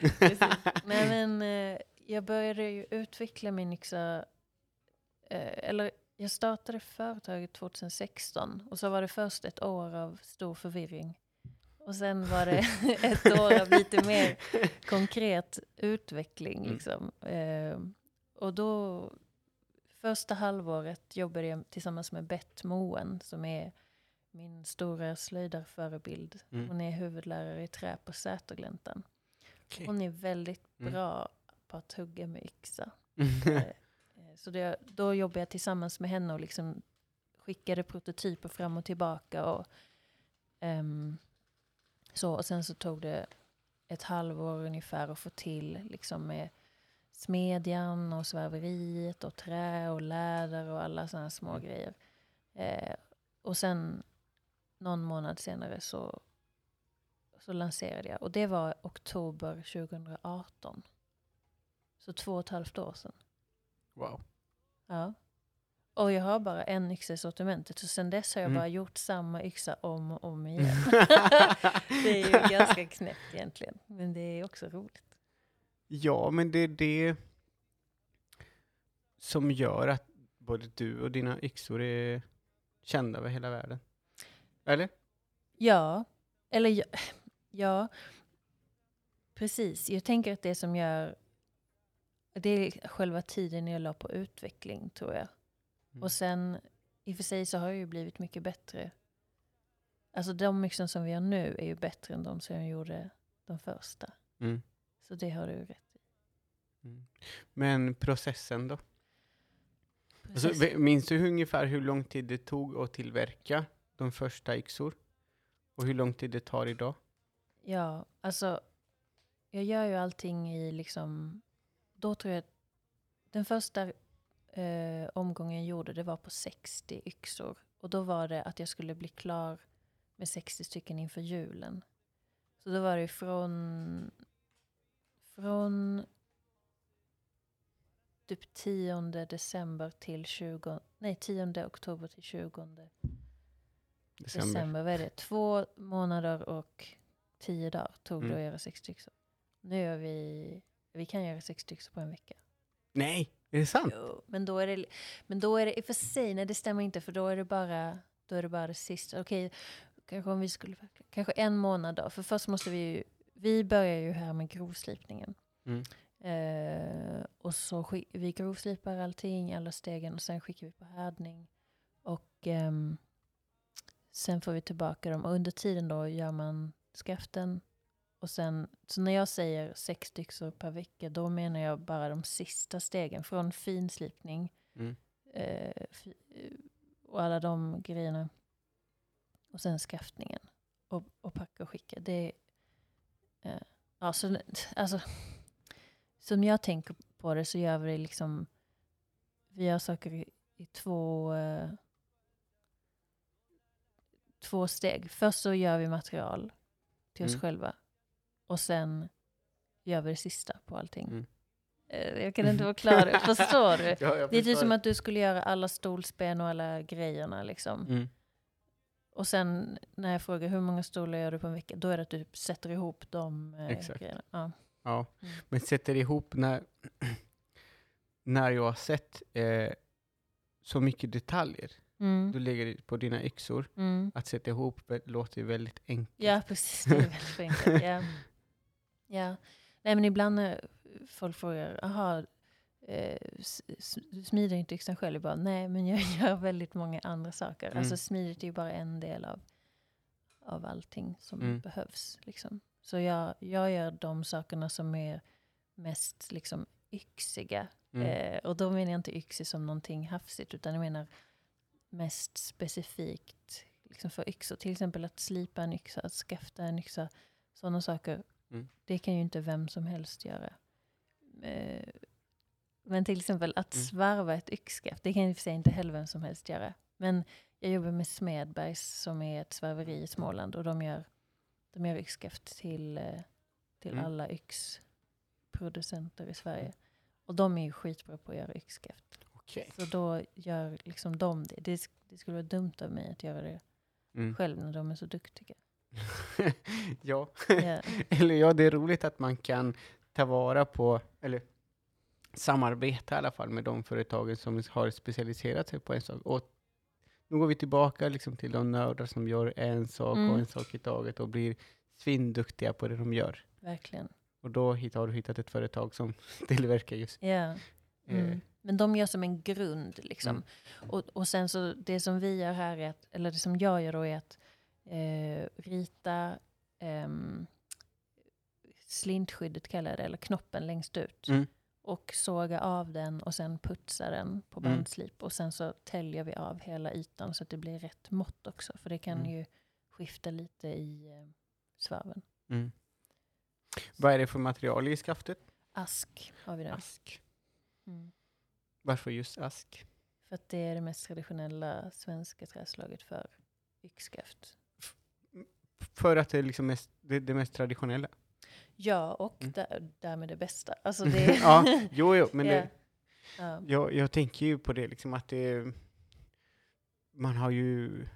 Nej men eh, jag började ju utveckla min yxa, eh, eller jag startade företaget 2016 och så var det först ett år av stor förvirring. Och sen var det ett år av lite mer konkret utveckling. Mm. Liksom. Eh, och då, första halvåret jobbade jag tillsammans med Bett Moen som är min stora slöjdarförebild. Mm. Hon är huvudlärare i trä på Sätergläntan. Okej. Hon är väldigt Mm. bra på att hugga med yxa. Eh, Så det, då jobbade jag tillsammans med henne och liksom skickade prototyper fram och tillbaka. Och, ehm, så, och sen så tog det ett halvår ungefär att få till liksom med smedjan och svärveriet och trä och läder och alla sådana små Mm. grejer. Eh, och sen någon månad senare så, så lanserade jag. Och det var oktober 2018. Så två och ett halvt år sedan. wow. Ja. Och jag har bara en yxa i sortimentet. Så sen dess har jag Mm. bara gjort samma yxa om och om igen. det är ju ganska knäppt egentligen. Men det är också roligt. Ja, men det är det som gör att både du och dina yxor är kända över hela världen. Eller? Ja, eller ja, ja, precis. Jag tänker att det som gör, det är själva tiden jag la på utveckling tror jag. Mm. Och sen, i och för sig så har jag ju blivit mycket bättre. Alltså de mixen som vi har nu är ju bättre än de som jag gjorde de första. Mm. Så det har du rätt i. Mm. Men processen då? Alltså, Precis. ve- minns du ungefär hur lång tid det tog att tillverka de första yxor? Och hur lång tid det tar idag? Ja, alltså jag gör ju allting i liksom, då tror jag den första eh, omgången jag gjorde det var på 60 yxor. Och då var det att jag skulle bli klar med 60 stycken inför julen. Så då var det från, från typ 10 december till 20, nej 10 oktober till 20 December. december. Vad är det? Två månader och tio dagar tog det Mm. att göra sex yxor. Nu gör vi, vi kan göra sex yxor på en vecka. Nej, är det sant? Jo, men då är det, men då är det i och för sig, nej det stämmer inte för då är det bara, då är det bara det sista. Okej, kanske om vi skulle, kanske en månad då. För först måste vi ju, vi börjar ju här med grovslipningen. Mm. Eh, och så skick, vi grovslipar allting, alla stegen och sen skickar vi på härdning. Och ehm, sen får vi tillbaka dem. Och under tiden då gör man skaften. Och sen, så när jag säger sex stycken per vecka, då menar jag bara de sista stegen. Från finslipning Mm. eh, eh, och alla de grejerna. Och sen skaftningen. Och, och packa och skicka. Det eh, ja, så, alltså, som jag tänker på det så gör vi det liksom, vi gör saker i, i två, eh, två steg. Först så gör vi material till oss Mm. själva. Och sen gör vi det sista på allting. Mm. Eh, Jag kan inte förklara det, förstår du? Ja, Det är typ som att du skulle göra alla stolsben och alla grejerna liksom. Mm. Och sen när jag frågar hur många stolar gör du på en vecka, då är det att du sätter ihop de eh, Exakt. grejerna. Ja. Ja, Mm. men sätter ihop när, när jag har sett eh, så mycket detaljer Mm. du lägger på dina yxor, Mm. att sätta ihop låter ju väldigt enkelt. Ja, precis. Det är väldigt förenklat. Ja. ja. Nej, men ibland när folk frågar, aha, eh, du smider inte yxan själv? Jag bara, nej, men jag gör väldigt många andra saker. Mm. Alltså smidigt är ju bara en del av, av allting som Mm. behövs. Liksom. Så jag, jag gör de sakerna som är mest liksom, yxiga. Mm. Eh, och då menar jag inte yxig som någonting hafsigt, utan jag menar mest specifikt liksom för yxor. Till exempel att slipa en yxa, att skafta en yxa, sådana saker. Mm. Det kan ju inte vem som helst göra. Eh, Men till exempel att Mm. svarva ett yxskaft, det kan och för sig inte heller vem som helst göra. Men jag jobbar med Smedbergs som är ett svarveri i Småland och de gör, de gör yxskaft till, eh, till Mm. alla yxproducenter i Sverige. Och de är ju skitbra på att göra yxskaft. Okej. Så då gör liksom de det. det. Det skulle vara dumt av mig att göra det Mm. själv när de är så duktiga. ja. Ja. eller ja, det är roligt att man kan ta vara på, eller samarbeta i alla fall med de företagen som har specialiserat sig på en sak. Och nu går vi tillbaka liksom till de nördar som gör en sak Mm. och en sak i taget och blir svinduktiga på det de gör. Verkligen. Och då har du hittat ett företag som tillverkar just eh, Mm. Men de gör som en grund. Liksom. Mm. Och, och sen så det som vi gör här, är att, eller det som jag gör då är att eh, rita ehm, slintskyddet kallar jag det, eller knoppen längst ut. Mm. Och såga av den och sen putsa den på Mm. bandslip. Och sen så täljer vi av hela ytan så att det blir rätt mått också. För det kan Mm. ju skifta lite i eh, svarven. Mm. Vad är det för material i skaftet? Ask har vi där. Ask. Mm. Varför just ask? För att det är det mest traditionella svenska träslaget för yxskaft. För att det är liksom mest, det, det mest traditionella? Ja, och Mm. där, därmed det bästa. Alltså det, ja, jo, jo, men Ja. det, ja. jag, jag tänker ju på det liksom att det, man har ju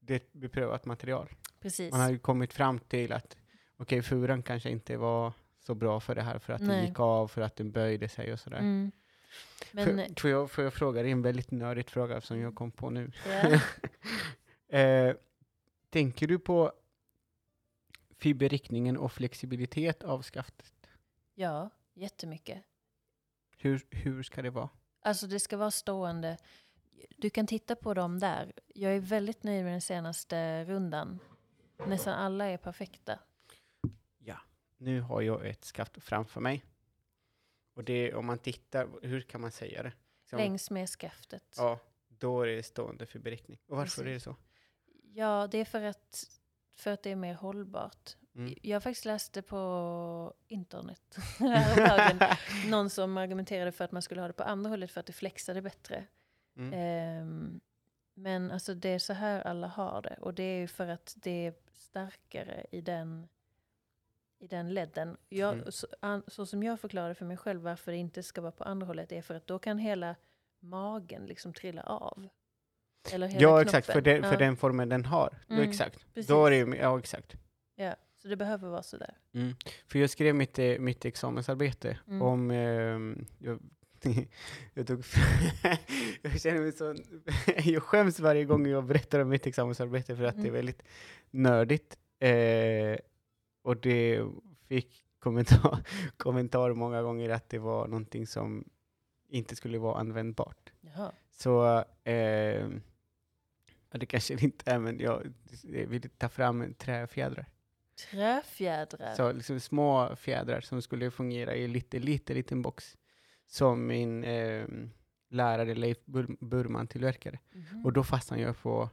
det är ett beprövat material. Precis. Man har ju kommit fram till att okej, furan kanske inte var så bra för det här för att den Nej. gick av, för att den böjde sig och sådär. Mm. Men, Får, jag, får jag fråga dig en väldigt nördig fråga som jag kom på nu? ja, eh, tänker du på fiberriktningen och flexibilitet av skaftet? ja, jättemycket. Hur, hur ska det vara? Alltså det ska vara stående. Du kan titta på dem där. Jag är väldigt nöjd med den senaste rundan. Nästan alla är perfekta. Nu har jag ett skaft framför mig. Och det, om man tittar, hur kan man säga det? Liksom, Längs med skaftet. Ja, då är det stående fiberriktning. Och varför Precis. är det så? Ja, det är för att, för att det är mer hållbart. Mm. Jag faktiskt läst det på internet häromdagen. Någon som argumenterade för att man skulle ha det på andra hållet för att det flexade bättre. Mm. Ehm, men alltså det är så här alla har det. Och det är ju för att det är starkare i den, i den ledden. Jag, Mm. så, an, så som jag förklarar för mig själv varför det inte ska vara på andra hållet är för att då kan hela magen liksom trilla av. Eller hela Ja, exakt, för, knoppen. det, för Ja, den formen den har. Då, Mm, exakt. precis. Då är det ja exakt. Ja, så det behöver vara sådär. Mm. För jag skrev mitt, eh, mitt examensarbete Mm. om, ehm, jag, jag, tog, jag känner mig så, jag skäms varje gång jag berättar om mitt examensarbete för att det är Mm. väldigt nördigt. Eh, och det fick kommentar, kommentar många gånger att det var någonting som inte skulle vara användbart. Jaha. Så eh, det kanske det inte är, men jag, jag vill ta fram träfjädrar. Träfjädrar. Så liksom små fjädrar som skulle fungera i lite, lite liten box som min eh, lärare Leif Bur- Burman tillverkade. Mhm. Och då fastnade jag på,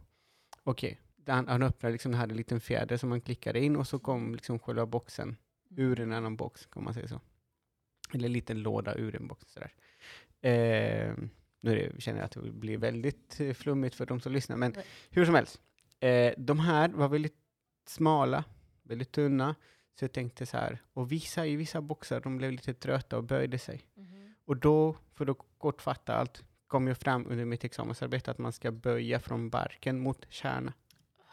okej, han, han öppnade liksom, hade en liten fjäder som man klickade in och så kom liksom själva boxen ur en annan box, kan man säga så. Eller en liten låda ur en box. Sådär. Eh, nu känner jag att det blir väldigt eh, flummigt för de som lyssnar, men hur som helst. Eh, de här var väldigt smala, väldigt tunna, så jag tänkte så här, och vissa i vissa boxar, de blev lite trötta och böjde sig. Mhm. Och då, för att kortfatta allt, kom jag fram under mitt examensarbete att man ska böja från barken mot kärna.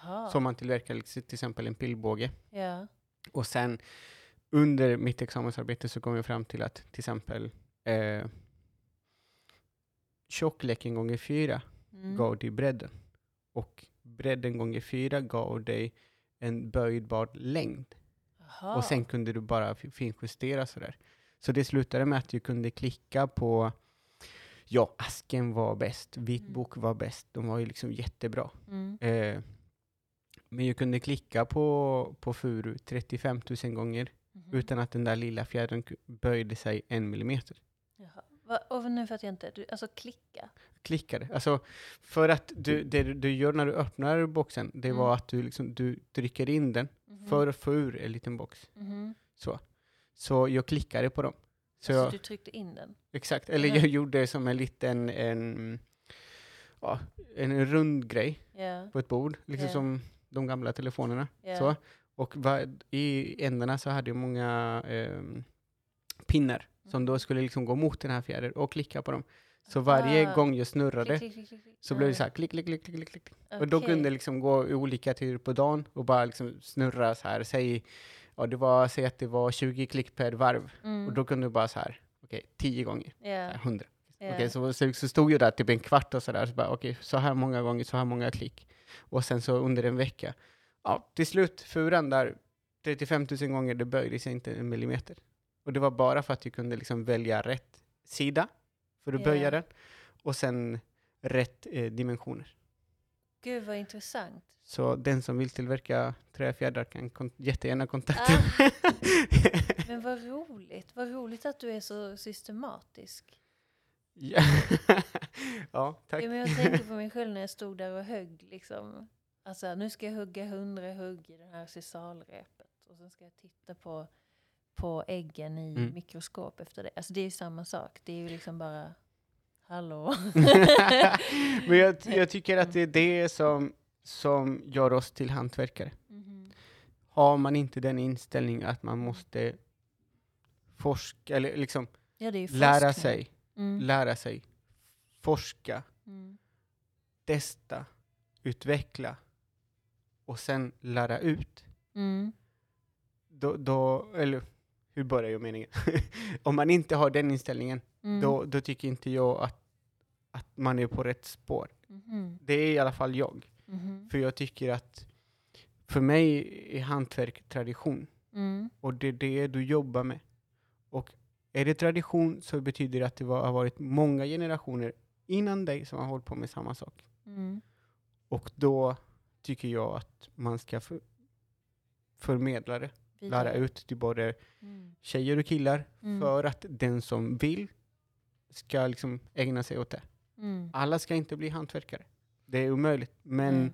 Aha. Så man tillverkar liksom, till exempel en pilbåge. Ja. Och sen under mitt examensarbete så kom jag fram till att till exempel eh, tjockleken gånger fyra Mm. gav dig bredden. Och bredden gånger fyra gav dig en böjbar längd. Aha. Och sen kunde du bara fi- finjustera sådär. Så det slutade med att du kunde klicka på Ja, asken var bäst, vitbok var bäst, de var ju liksom jättebra. Mm. Eh, men jag kunde klicka på, på furu 35 000 gånger Mhm. utan att den där lilla fjädern böjde sig en millimeter. Jaha. Va, och nu fattar jag inte. Du, alltså klicka? Klickade. Alltså, för att du, det du- gör när du öppnar boxen, det Mm. var att du, liksom, du trycker in den Mhm. för att få ur en liten box. Mhm. Så. så jag klickade på dem. Så alltså jag, du tryckte in den? exakt, eller jag gjorde som en liten, en, ja, en rund grej Ja, på ett bord, liksom Ja. som de gamla telefonerna. ja. Så. Och va, i ändarna så hade jag många ehm, pinnar som Mm. då skulle liksom gå mot den här fjädern och klicka på dem. Så varje Ah. gång jag snurrade Klick, klick, klick, så blev det Ah, så här klick, klick, klick, klick, klick. Och då kunde det liksom gå i olika tider på dagen och bara liksom snurra så här. Säg, ja, det var, säg att det var 20 klick per varv. Mm. Och då kunde du bara så här, okej, 10 gånger, ja, 100. ja. Okej, så, så, så stod jag där typ en kvart och sådär, så bara okej, så här många gånger, så här många klick. Och sen så under en vecka, ja, till slut, furan där, 35 000 gånger, det böjde sig inte en millimeter. Och det var bara för att jag kunde liksom välja rätt sida för att Ja. böja den, och sen rätt eh, dimensioner. Gud vad intressant. Så den som vill tillverka träfjädrar kan kon- jättegärna kontakta Ah. Men vad roligt. Vad roligt att du är så systematisk. Ja. ja, tack. Ja, men jag tänker på mig själv när jag stod där och högg. Liksom. Alltså, nu ska jag hugga hundra hugg i det här sisalrepet. Och sen ska jag titta på, på äggen i Mm. mikroskop efter det. Alltså det är ju samma sak. Det är ju liksom bara, hallå. Men jag, jag tycker att det är det som, som gör oss till hantverkare. Mhm. Har man inte den inställningen att man måste forska, eller liksom Ja, lära sig, Mm. lära sig, forska, Mm. testa, utveckla och sen lära ut. Mm. Då, då eller hur börjar jag meningen? Om man inte har den inställningen, Mm. då, då tycker inte jag att, att man är på rätt spår. Mhm. Det är i alla fall jag. Mhm. För jag tycker att för mig är hantverk tradition. Mm. Och det är det du jobbar med. Och är det tradition så betyder det att det var, har varit många generationer innan dig som har hållit på med samma sak. Mm. Och då tycker jag att man ska för, förmedla det, lära Vidare. ut till både Mm. tjejer och killar Mm. för att den som vill ska liksom ägna sig åt det. Mm. Alla ska inte bli hantverkare. Det är omöjligt, men, Mm.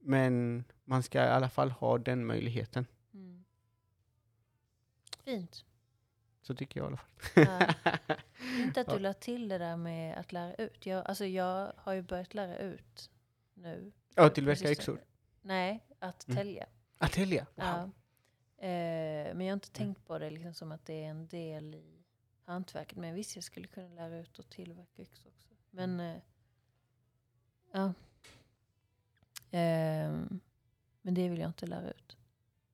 men man ska i alla fall ha den möjligheten. Mm. Fint. Så tycker jag i alla fall. Ja. Inte att Ja. du la till det där med att lära ut. Jag, alltså jag har ju börjat lära ut nu. Ja, tillverka yxor. Nej, att Mm. tälja. Atelja, wow. Ja. Eh, men jag har inte Mm. tänkt på det liksom som att det är en del i hantverket. Men visst, jag skulle kunna lära ut och tillverka yxor också. Men Mm. eh, ja. Ehm, men det vill jag inte lära ut.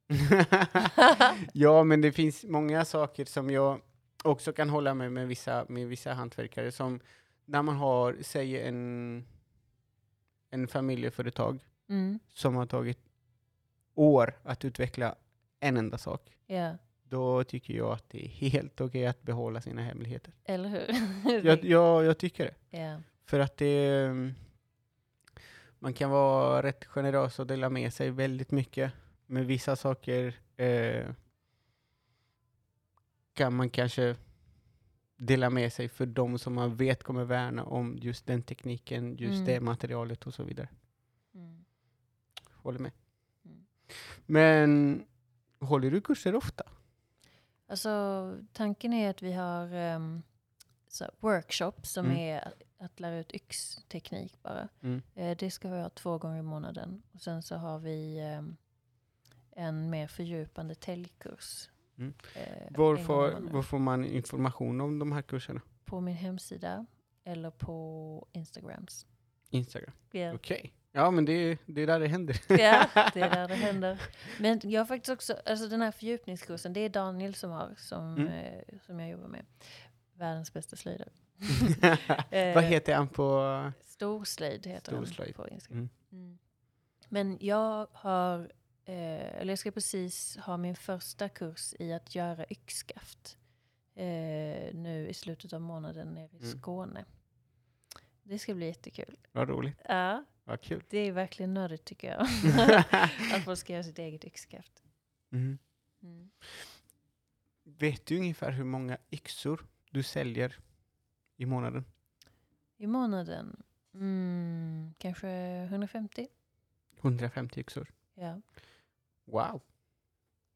ja, men det finns många saker som jag också kan hålla med med vissa, med vissa hantverkare som när man har, säg en, en familjeföretag Mm. som har tagit år att utveckla en enda sak, Ja, då tycker jag att det är helt okej att behålla sina hemligheter. eller hur? Jag, jag, jag tycker det. ja. För att det, mm, man kan vara rätt generös och dela med sig väldigt mycket. Men vissa saker eh, kan man kanske dela med sig för de som man vet kommer värna om just den tekniken, just Mm. det materialet och så vidare. Mm. Håller med. Mm. Men håller du kurser ofta? Alltså tanken är att vi har um, så workshops som Mm. är att, lära ut yxteknik bara. Mm. Eh, det ska vi ha två gånger i månaden. Och sen så har vi ehm, en mer fördjupande täljkurs. Mm. eh, Var får, var får man information om de här kurserna? På min hemsida eller på Instagrams. Instagram? Ja, Okej. Ja, men det, det är där det händer. ja det är där det händer. Men jag har faktiskt också, alltså den här fördjupningskursen, det är Daniel som har, som, Mm. eh, som jag jobbar med. Världens bästa slöjdare. Vad Eh, heter han på... Storslöjd heter Storslöjd. den på Instagram. Mm. Mm. Men jag har, eh, eller jag ska precis ha min första kurs i att göra yxskaft. Eh, nu i slutet av månaden nere i Mm. Skåne. Det ska bli jättekul. Vad roligt. Ja, Vad kul. det är verkligen nördigt tycker jag. att folk ska göra sitt eget yxskaft. Mm. Mm. Vet du ungefär hur många yxor du säljer i månaden? I månaden, mm, kanske 150? 150 yxor. Ja, Wow,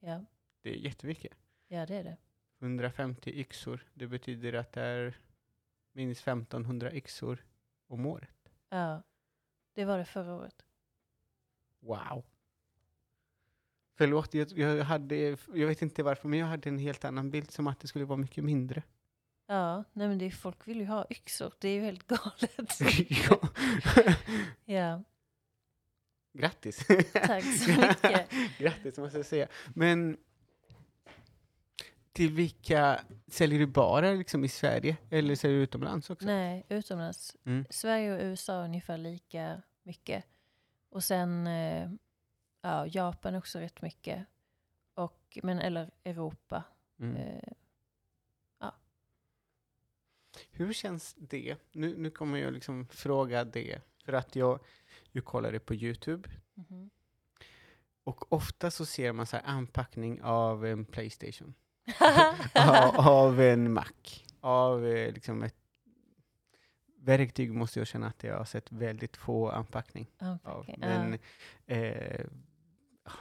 ja, det är jättemycket. ja det är det. 150 yxor. Det betyder att det är minst 1500 yxor om året. Ja, det var det förra året. Wow. Förlåt, jag, jag, hade, jag vet inte varför, men jag hade en helt annan bild som att det skulle vara mycket mindre. Ja, nej men det är, folk vill ju ha yxor. Det är ju helt galet. Ja. ja, Grattis! tack så mycket. Grattis måste jag säga. Men till vilka, säljer du bara liksom i Sverige eller säljer du utomlands också? Nej, utomlands. Mm. Sverige och USA är ungefär lika mycket. Och sen eh, ja, Japan också rätt mycket. Och, men, eller Europa. Mm. Eh, Hur känns det? Nu, nu kommer jag liksom fråga det, för att jag, jag kollade på Youtube mhm. och ofta så ser man så här anpackning av en Playstation, av, av en Mac, av eh, liksom ett verktyg måste jag känna att jag har sett väldigt få anpackning av. Anpackning, Men eh,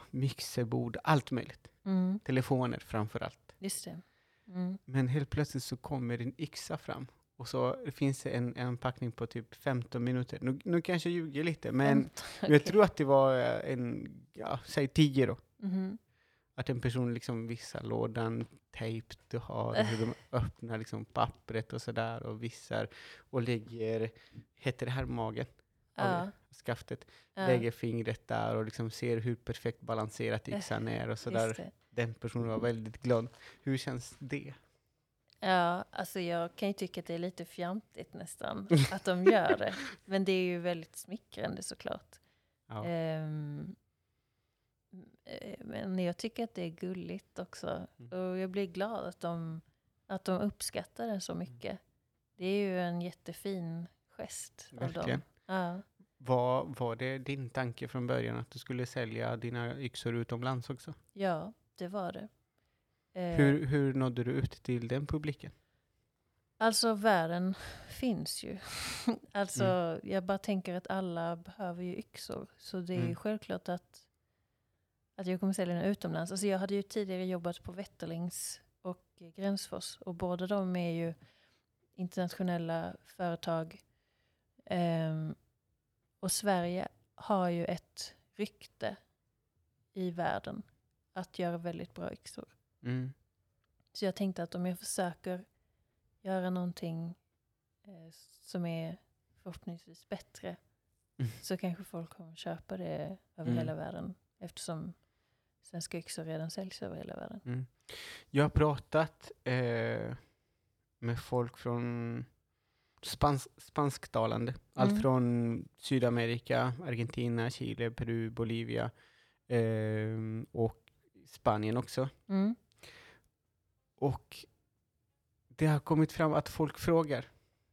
mixerbord, allt möjligt. Mm, Telefoner framför allt. just det. Mm. Men helt plötsligt så kommer en yxa fram. Och så finns det en, en packning på typ 15 minuter. Nu, nu kanske jag ljuger lite, men Skämt. jag tror att det var eh, en, ja, säg 10 då. Mhm. Att en person liksom visar lådan, tejp du har, hur de öppnar liksom pappret och sådär och visar och lägger, heter det här magen? Ja, Skaftet. ja, Lägger fingret där och liksom ser hur perfekt balanserat Eh, yxan är och sådär. Den personen var väldigt glad. Hur känns det? Ja, alltså jag kan ju tycka att det är lite fjantigt nästan att de gör det. Men det är ju väldigt smickrande såklart. Ja. Eh, men jag tycker att det är gulligt också. Mm. Och jag blir glad att de, att de uppskattar den så mycket. Det är ju en jättefin gest av Verkligen. dem. Ja. Var, var det din tanke från början att du skulle sälja dina yxor utomlands också? ja, det var det. Eh, Hur, hur nådde du ut till den publiken? Alltså världen finns ju. alltså Mm. jag bara tänker att alla behöver ju yxor. Så det är ju Mm. självklart att, att jag kommer sälja den utomlands. Alltså jag hade ju tidigare jobbat på Wetterlings och Gränsfors. Och båda de är ju internationella företag. Ehm, och Sverige har ju ett rykte i världen att göra väldigt bra yxor. Mm. Så jag tänkte att om jag försöker göra någonting eh, som är förhoppningsvis bättre Mm. så kanske folk kommer köpa det över Mm. hela världen eftersom svenska yxor redan säljs över hela världen. Mm. Jag har pratat eh, med folk från spans spansktalande. Allt Mm. från Sydamerika, Argentina, Chile, Peru, Bolivia eh, och Spanien också. Mm. Och det har kommit fram att folk frågar.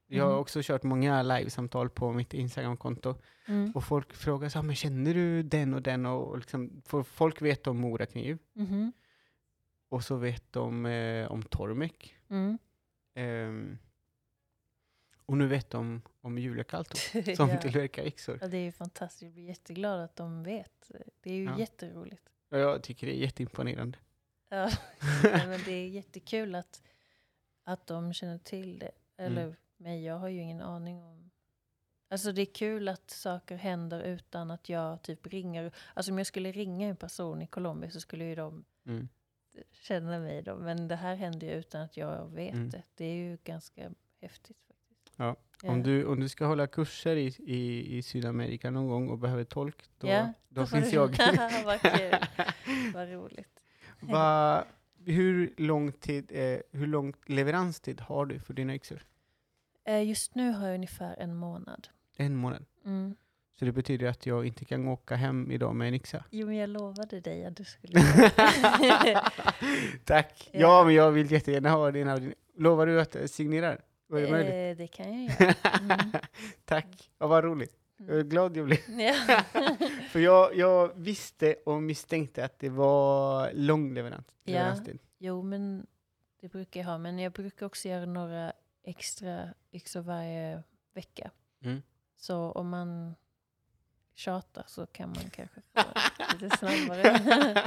Jag har Mhm. också kört många livesamtal på mitt Instagramkonto Mm. och folk frågar så här, men känner du den och den? Och liksom, folk vet om Morakniv Mhm. och så vet de eh, om Tormek. Mm. Ehm, och nu vet de om Julia Kalto som ja. tillverkar yxor. ja, det är ju fantastiskt. Jag blir jätteglad att de vet. Det är ju Ja. jätteroligt. Och jag tycker det är jätteimponerande. Ja. Men det är jättekul att, att de känner till det. Eller Mm. mig, jag har ju ingen aning om... Alltså det är kul att saker händer utan att jag typ ringer. Alltså om jag skulle ringa en person i Colombia så skulle ju de Mm. känna mig då. Men det här händer ju utan att jag vet Mm. det. Det är ju ganska häftigt faktiskt. Ja. Om, du, om du ska hålla kurser i, i, i Sydamerika någon gång och behöver tolk, då, Ja, då finns du- jag. Vad kul. Vad roligt. Va, hur, lång tid, eh, hur lång leveranstid har du för dina yxor? Eh, Just nu har jag ungefär en månad. En månad. Mm. Så det betyder att jag inte kan åka hem idag med en yxa? Jo, men jag lovade dig att du skulle Tack! Ja. Ja, men jag vill jättegärna ha dina. Lovar du att eh, signera? Var det möjligt? Eh, det kan jag göra. Mm. Tack! Ja, vad roligt. Jag är Mm. glad jag blev. Ja. För jag, jag visste och misstänkte att det var lång leverans, Ja. leveranstid. Jo, men det brukar jag ha. Men jag brukar också göra några extra yxor varje vecka. Mm. Så om man tjatar så kan man kanske få lite snabbare.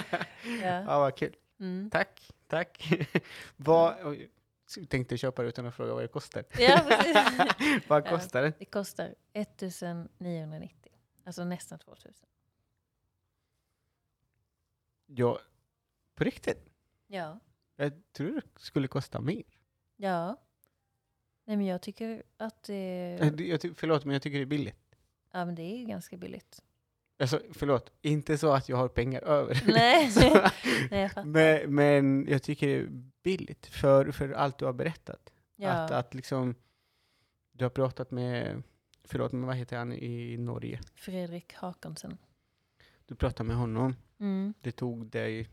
ja. Ja, vad kul. Mm. Tack, tack. vad, jag tänkte köpa det utan att fråga vad det kostar. Ja, vad kostar det? Det kostar 1990. Alltså nästan 2000. Ja, på riktigt? Ja. Jag tror det skulle kosta mer. Ja. Nej men jag tycker att det, Eh, Jag förlåt, men jag tycker det är billigt. ja, men det är ganska billigt. Alltså, förlåt, inte så att jag har pengar över. Nej. Så- Nej, jag fattar. men, men jag tycker det är billigt för, för allt du har berättat. Ja. Att, att liksom, du har pratat med, förlåt, men vad heter han i Norge? Fredrik Hakonsen. Du pratade med honom. Mm. Det tog dig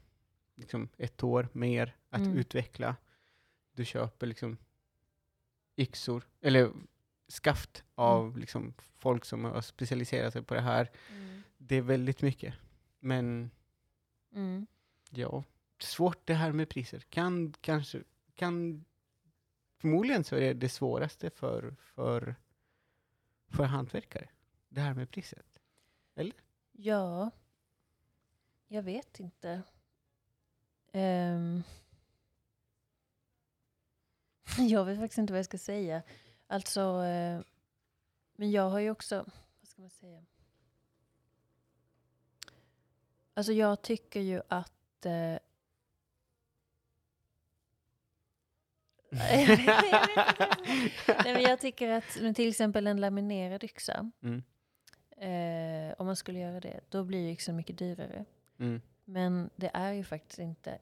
liksom ett år mer att Mm. utveckla. Du köper liksom yxor, eller skaft av Mm. liksom folk som har specialiserat sig på det här. Mm. Det är väldigt mycket. Men Mm. ja, svårt det här med priser. Kan kanske, kan, förmodligen så är det det svåraste för, för, för hantverkare. Det här med priset. Ja. Jag vet inte. Ehm. jag vet faktiskt inte vad jag ska säga. Alltså, eh, men jag har ju också, vad ska man säga? Alltså jag tycker ju att eh, Jag vet- jag vet. Nej, men jag tycker att men till exempel en laminerad yxa, Mm. eh, om man skulle göra det, då blir yxan mycket dyrare. Mm. Men det är ju faktiskt inte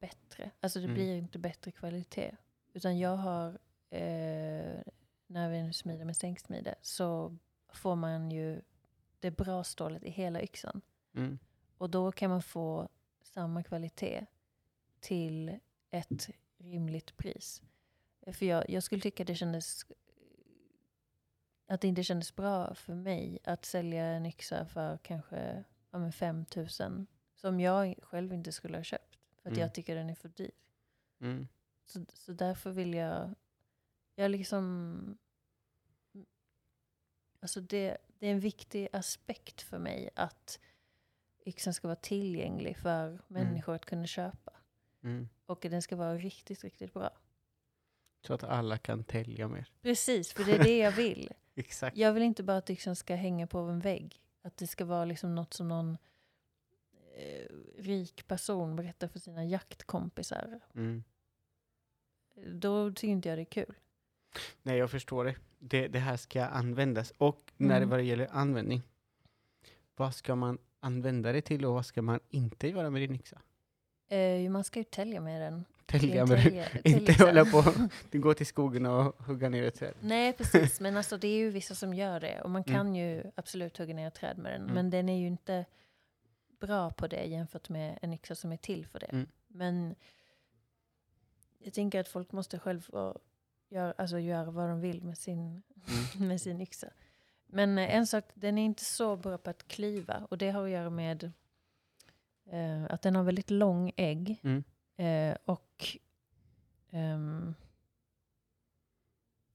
bättre. Alltså det Mm. blir inte bättre kvalitet. Utan jag har, eh, när vi nu smider med stänksmide, så får man ju det bra stålet i hela yxan. Mm. Och då kan man få samma kvalitet till ett rimligt pris. För jag, jag skulle tycka det kändes att det inte kändes bra för mig att sälja en yxa för kanske ja, men 5 000 som jag själv inte skulle ha köpt. För att Mm. jag tycker den är för dyr. Mm. Så, så därför vill jag, jag liksom, alltså det, det är en viktig aspekt för mig att yxan ska vara tillgänglig för människor att kunna köpa. Mm. Och den ska vara riktigt, riktigt bra. Så att alla kan tälja mer. Precis, för det är det jag vill. Exakt. Jag vill inte bara att yxan ska hänga på en vägg. Att det ska vara liksom något som någon eh, rik person berättar för sina jaktkompisar. Mm. Då tycker inte jag det är kul. Nej, jag förstår det. det. Det här ska användas. Och när det Mm. vad det gäller användning, vad ska man använda det till och vad ska man inte göra med din yxa? Eh, man ska ju tälja med den. Tälja med tälje- inte täljyxa. hålla på du går till skogen och hugga ner ett träd. Nej, precis. Men alltså, det är ju vissa som gör det. Och man Mm. kan ju absolut hugga ner ett träd med den. Mm. Men den är ju inte bra på det jämfört med en yxa som är till för det. Mm. Men jag tänker att folk måste själva göra, alltså göra vad de vill med sin, Mm. med sin yxa. Men eh, en sak, den är inte så bra på att klyva. Och det har att göra med eh, att den har väldigt lång ägg. Mm. Eh, och ehm,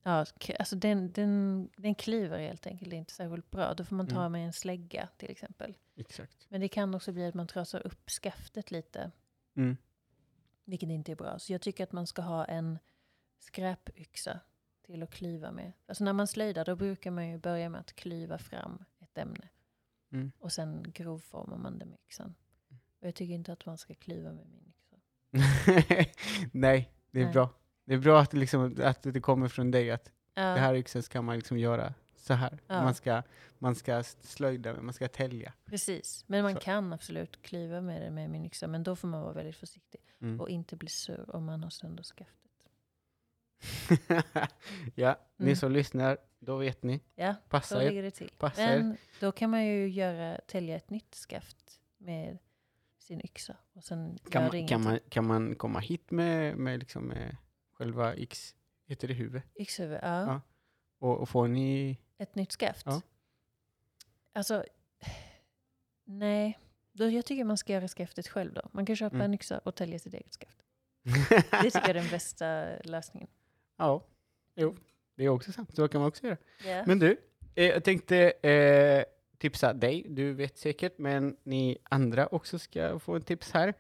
ja, alltså den, den, den klyver helt enkelt inte särskilt bra. Då får man ta Mm. med en slägga till exempel. Exakt. Men det kan också bli att man trasar upp skaftet lite. Mm. Vilket inte är bra. Så jag tycker att man ska ha en skräpyxa till att klyva med. Alltså när man slöjdar då brukar man ju börja med att klyva fram ett ämne. Mm. Och sen grovformar man det med yxan. Och jag tycker inte att man ska klyva med min yxa. Nej, det är Nej. bra. Det är bra att det, liksom, att det kommer från dig att Ja, det här yxan ska man liksom göra så här. Ja. Man, ska, man ska slöjda, med, man ska tälja. Precis. Men man Så. kan absolut klyva med det med min yxa. Men då får man vara väldigt försiktig. Mm. Och inte bli sur om man har sönder skaftet. ja, ni Mm. som lyssnar, då vet ni. Ja, så Passa er. ligger det till. Passa er. Men då kan man ju göra, tälja ett nytt skaft med sin yxa. Och sen Kan man, kan, man, kan man komma hit med, med, liksom med själva X, heter det huvud? Yxhuvud, ja. Ja. Och, och får ni... Ett nytt skaft. Ja. Alltså, nej. Då, jag tycker man ska göra skaftet själv då. Man kan köpa Mm. en yxa och tälja sitt eget skaft. Det tycker jag är den bästa lösningen. Ja, jo, det är också sant. Så kan man också göra. Ja. Men du, eh, jag tänkte eh, tipsa dig, du vet säkert, men ni andra också ska få en tips här.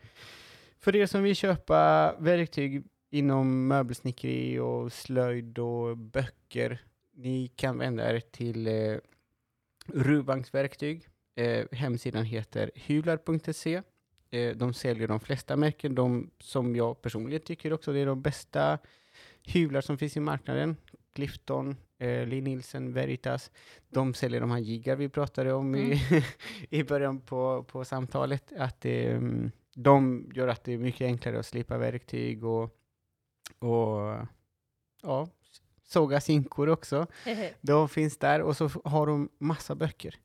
För er som vill köpa verktyg inom möbelsnickeri och slöjd och böcker, ni kan vända er till eh, Rubans verktyg. Eh, hemsidan heter hyvlar.se. Eh, de säljer de flesta märken, de som jag personligen tycker också är de bästa hyvlar som finns i marknaden. Clifton, eh, Lee Nielsen, Veritas. De säljer de här jiggar vi pratade om i, i början på, på samtalet. Att eh, de gör att det är mycket enklare att slipa verktyg och, och ja, såga sinkor också. De finns där och så har de massa böcker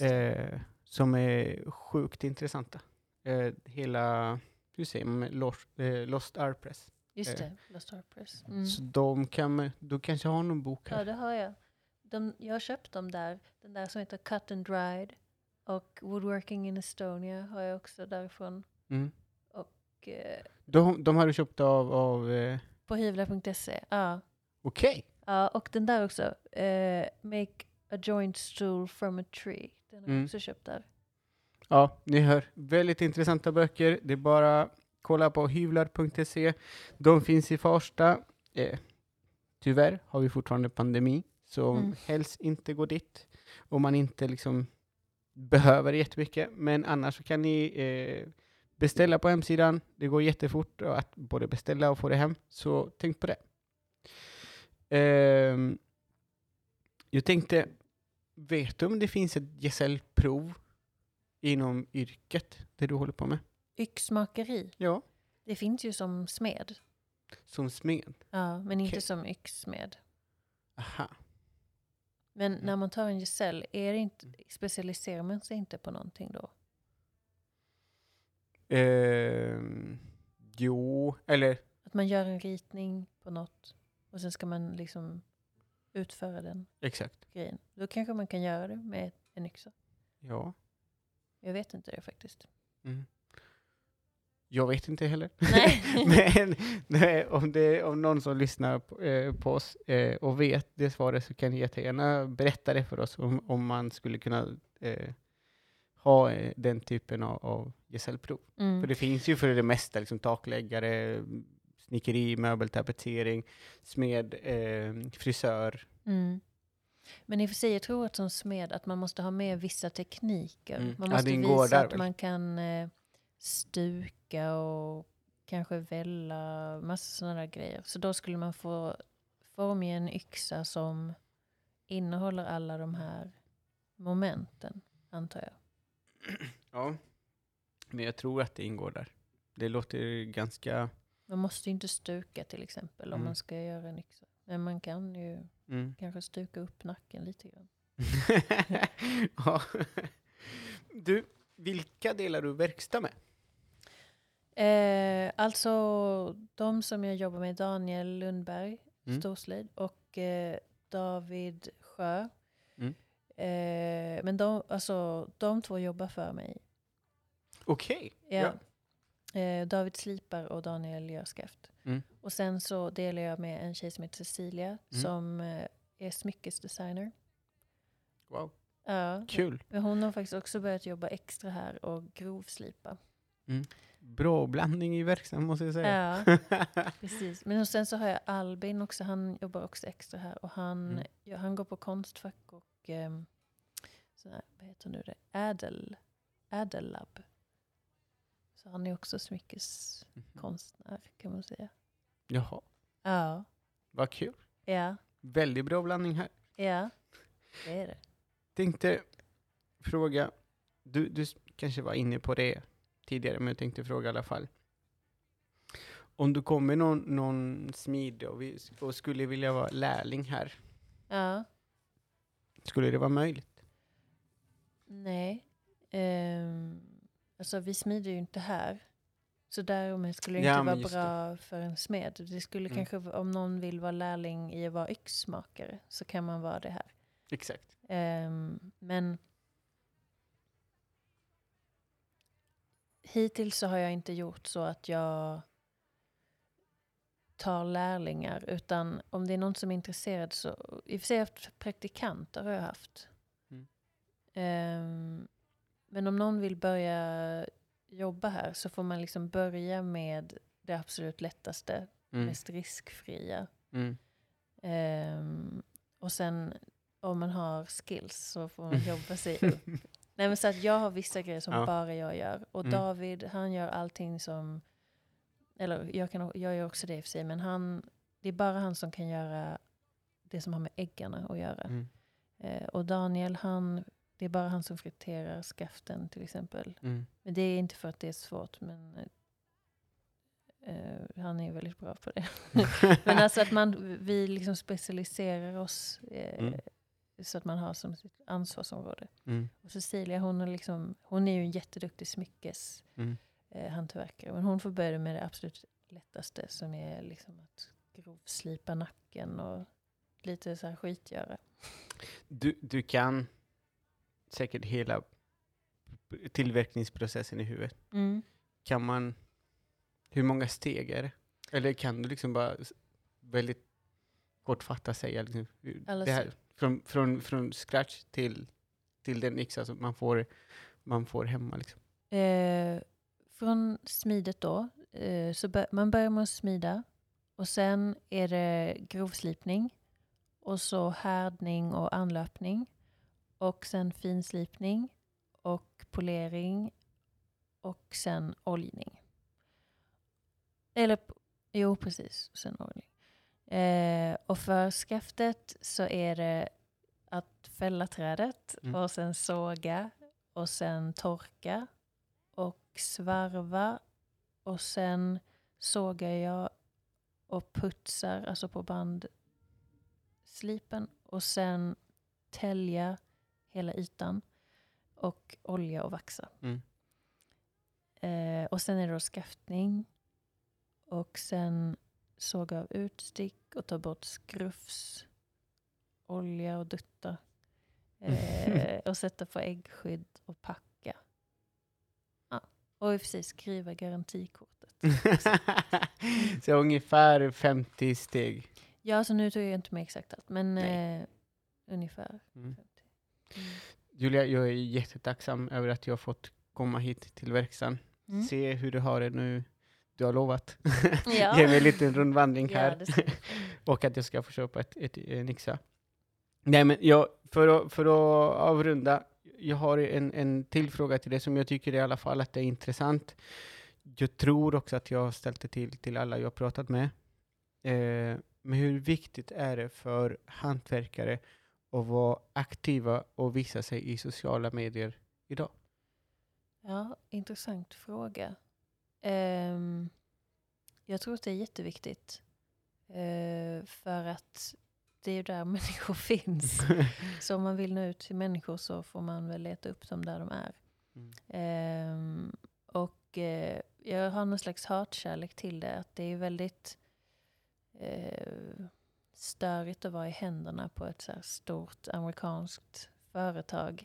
eh, som är sjukt intressanta. Eh, hela, hur säger man, Lost, eh, Lost Art Press. Just eh, det, Lost Art Press. Mm. Så de kan, du kanske har någon bok Ja, här? det har jag. De, jag har köpt dem där. Den där som heter Cut and Dried. Och Woodworking in Estonia har jag också därifrån. Mm. Och, eh, De, de har du köpt av, av eh, på hyvla.se. Ja. okej. ja, och den där också. Eh, Make a joint stool from a tree. Den har jag Mm. också köpt där. Ja, ni hör. Väldigt intressanta böcker. Det är bara kolla på hyvlar.se. De finns i Farsta. Eh, tyvärr har vi fortfarande pandemi, så Mm. helst inte gå dit om man inte liksom behöver jättemycket. Men annars så kan ni eh, beställa på hemsidan. Det går jättefort att både beställa och få det hem, så tänk på det. Ehm, jag tänkte, vet du om det finns ett gesällprov inom yrket, det du håller på med? Yxmakeri. Ja. Det finns ju som smed. Som smed? Ja, men inte som yxsmed. Aha. Men Mm. när man tar en gesäll, är det inte, specialiserar man sig inte på någonting då? Ehm, jo, eller Att man gör en ritning på något och sen ska man liksom utföra den exakt. grejen. Då kanske man kan göra det med en yxa. Ja. Jag vet inte det faktiskt. Mm. Jag vet inte heller. Men nej, om det om någon som lyssnar på, eh, på oss eh, och vet det svaret så kan ni jättegärna berätta det för oss om, om man skulle kunna eh, ha eh, den typen av, av gesällprov. Mm. För det finns ju för det mesta liksom takläggare, snickeri, möbeltapetsering, smed, eh, frisör. Mm. Men i och för sig, jag tror att som smed att man måste ha med vissa tekniker. Mm. Man Ja, måste ingår visa att väl? man kan eh, stuka och kanske välla, massa sådana där grejer. Så då skulle man få formge en yxa som innehåller alla de här momenten, antar jag. Ja. Men jag tror att det ingår där. Det låter ganska... Man måste ju inte stuka till exempel om Mm. man ska göra en yxa. Men man kan ju Mm. kanske stuka upp nacken lite grann. ja. Du, vilka delar du verkstad med? Eh, alltså de som jag jobbar med, Daniel Lundberg, Mm. Storslöjd, och eh, David Sjö. Mm. Eh, men de, alltså, de två jobbar för mig. Okej. Ja. Eh, David slipar och Daniel gör skaft. Mm. Och sen så delar jag med en tjej som heter Cecilia Mm. som eh, är smyckesdesigner. Wow, Ja, kul. men hon har faktiskt också börjat jobba extra här och grovslipa. Bra blandning i verksamheten måste jag säga. Ja, precis. Men sen så har jag Albin också, han jobbar också extra här och han, Mm. ja, han går på Konstfack och um, här, vad heter nu det, Ädel, Ädellab. Så han är också smyckeskonstnär kan man säga. Jaha, Ja, vad kul. ja, Väldigt bra blandning här. ja, det är det. Tänkte fråga, du, du kanske var inne på det tidigare, men jag tänkte fråga i alla fall. Om du kommer någon, någon smid och, vi, och skulle vilja vara lärling här, Ja, skulle det vara möjligt? nej. Um, alltså vi smider ju inte här. Så därmed skulle det Ja, inte men vara just bra för en smed. Det skulle Mm. kanske, om någon vill vara lärling i att vara yxmakare så kan man vara det här. Exakt. Ehm, men hittills så har jag inte gjort så att jag tar lärlingar. Utan om det är någon som är intresserad så, i och för sig haft praktikanter har jag haft. Mm. Ehm, men om någon vill börja jobba här så får man liksom börja med det absolut lättaste, Mm. mest riskfria. Mm. Ehm, och sen om man har skills så får man jobba sig upp. Nej men så att jag har vissa grejer som Ja. bara jag gör. Och Mm. David han gör allting som, eller jag, kan, jag gör också det i och för sig, men han, det är bara han som kan göra det som har med äggarna att göra. Mm. Eh, och Daniel han, det är bara han som friterar skaften till exempel. Mm. Men det är inte för att det är svårt, men eh, han är väldigt bra på det. men alltså att man, vi liksom specialiserar oss eh, Mm. Så att man har som sitt ansvarsområde. Mm. Och Cecilia hon är, liksom, hon är ju en jätteduktig smyckes Mm. eh. Men hon får börja med det absolut lättaste som är liksom att grovslipa nacken och lite så här skitgöra. Du, du kan säkert hela tillverkningsprocessen i huvudet. Mm. Kan man, hur många steg är det? Eller kan du liksom bara väldigt kortfattat säga liksom, Alltså- det här, från, från, från scratch till, till den yxa som man får, man får hemma? Liksom. Eh, från smidet då, eh, så bör, man börjar med att smida och sen är det grovslipning och så härdning och anlöpning och sen finslipning och polering och sen oljning. Eller, jo precis, sen oljning. Eh, och för skaftet så är det att fälla trädet Mm. och sen såga och sen torka och svarva och sen sågar jag och putsar, alltså på bandslipen och sen tälja hela ytan och olja och vaxa. Mm. Eh, och sen är det då skaftning och sen såga av utstick och ta bort skrufs, olja och dutta. Eh, och sätta på äggskydd och packa. Ja. Och i och för sig skriva garantikortet. Så ungefär 50 steg. Ja, så nu tog jag inte med exakt allt, men eh, ungefär. Mm. 50. Mm. Julia, jag är jättetacksam över att jag har fått komma hit till verkstaden. Mm. Se hur du har det nu. Du har lovat. Ja. Ge mig en liten rundvandring Ja, här. ska och att jag ska få köpa ett, ett, en yxa. Nej, men jag, för, att, för att avrunda, jag har en, en till fråga till dig som jag tycker i alla fall att det är intressant. Jag tror också att jag har ställt det till, till alla jag har pratat med. Eh, men hur viktigt är det för hantverkare att vara aktiva och visa sig i sociala medier idag? Ja, intressant fråga. Ehm, jag tror att det är jätteviktigt. Eh, för att det är ju där människor finns. Så om man vill nå ut till människor så får man väl leta upp dem där de är. Mm. Ehm, och eh, jag har någon slags hatkärlek till det. Att det är väldigt eh, störigt att vara i händerna på ett så här stort amerikanskt företag.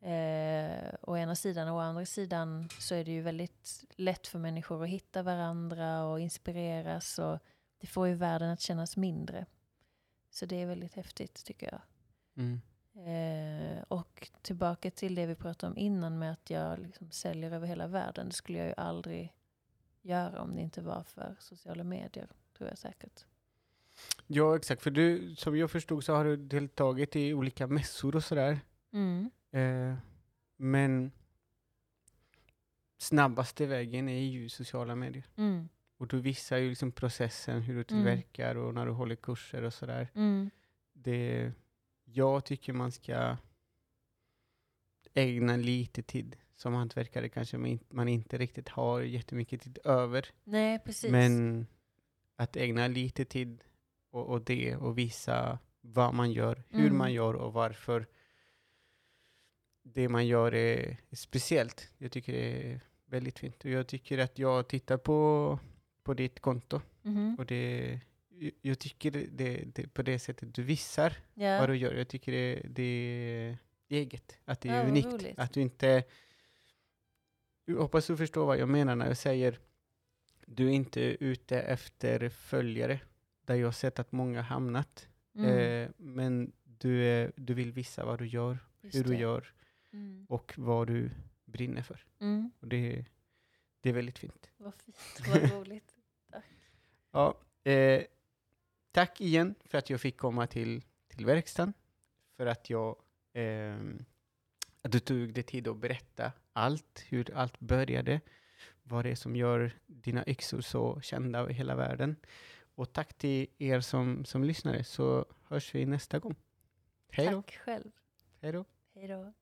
Eh, å ena sidan. Å andra sidan så är det ju väldigt lätt för människor att hitta varandra och inspireras. Och det får ju världen att kännas mindre. Så det är väldigt häftigt tycker jag. Mm. Eh, och tillbaka till det vi pratade om innan med att jag liksom säljer över hela världen. Det skulle jag ju aldrig göra om det inte var för sociala medier, tror jag säkert. Ja, exakt. För du, som jag förstod så har du deltagit i olika mässor och sådär. Mm. Eh, men snabbaste vägen är ju sociala medier. Mm. Och du visar ju liksom processen, hur du tillverkar och när du håller kurser och sådär. Mm. Det, jag tycker man ska ägna lite tid som hantverkare kanske man in- man inte riktigt har jättemycket tid över. Nej, precis. Men att ägna lite tid och, och det och visa vad man gör, hur Mm. man gör och varför det man gör är, är speciellt. Jag tycker det är väldigt fint. Och jag tycker att jag tittar på, på ditt konto Mhm. och det, jag tycker det, det, på det sättet du visar ja. vad du gör. Jag tycker det, det är eget, att det är Ja, unikt. roligt. Att du inte... Jag hoppas du förstår vad jag menar när jag säger du är inte ute efter följare, där jag har sett att många hamnat. Mm. Eh, men du, är, du vill visa vad du gör, Just hur du det. gör Mm. och vad du brinner för. Mm. Och det, Det är väldigt fint. Vad fint, vad roligt. Ja, eh, tack igen för att jag fick komma till, till verkstaden. För att jag eh, att du tog dig tid att berätta allt, hur allt började, vad det är som gör dina yxor så kända över hela världen. Och tack till er som, som lyssnare, så hörs vi nästa gång. Hej då. Tack själv. Hej då. Hej då.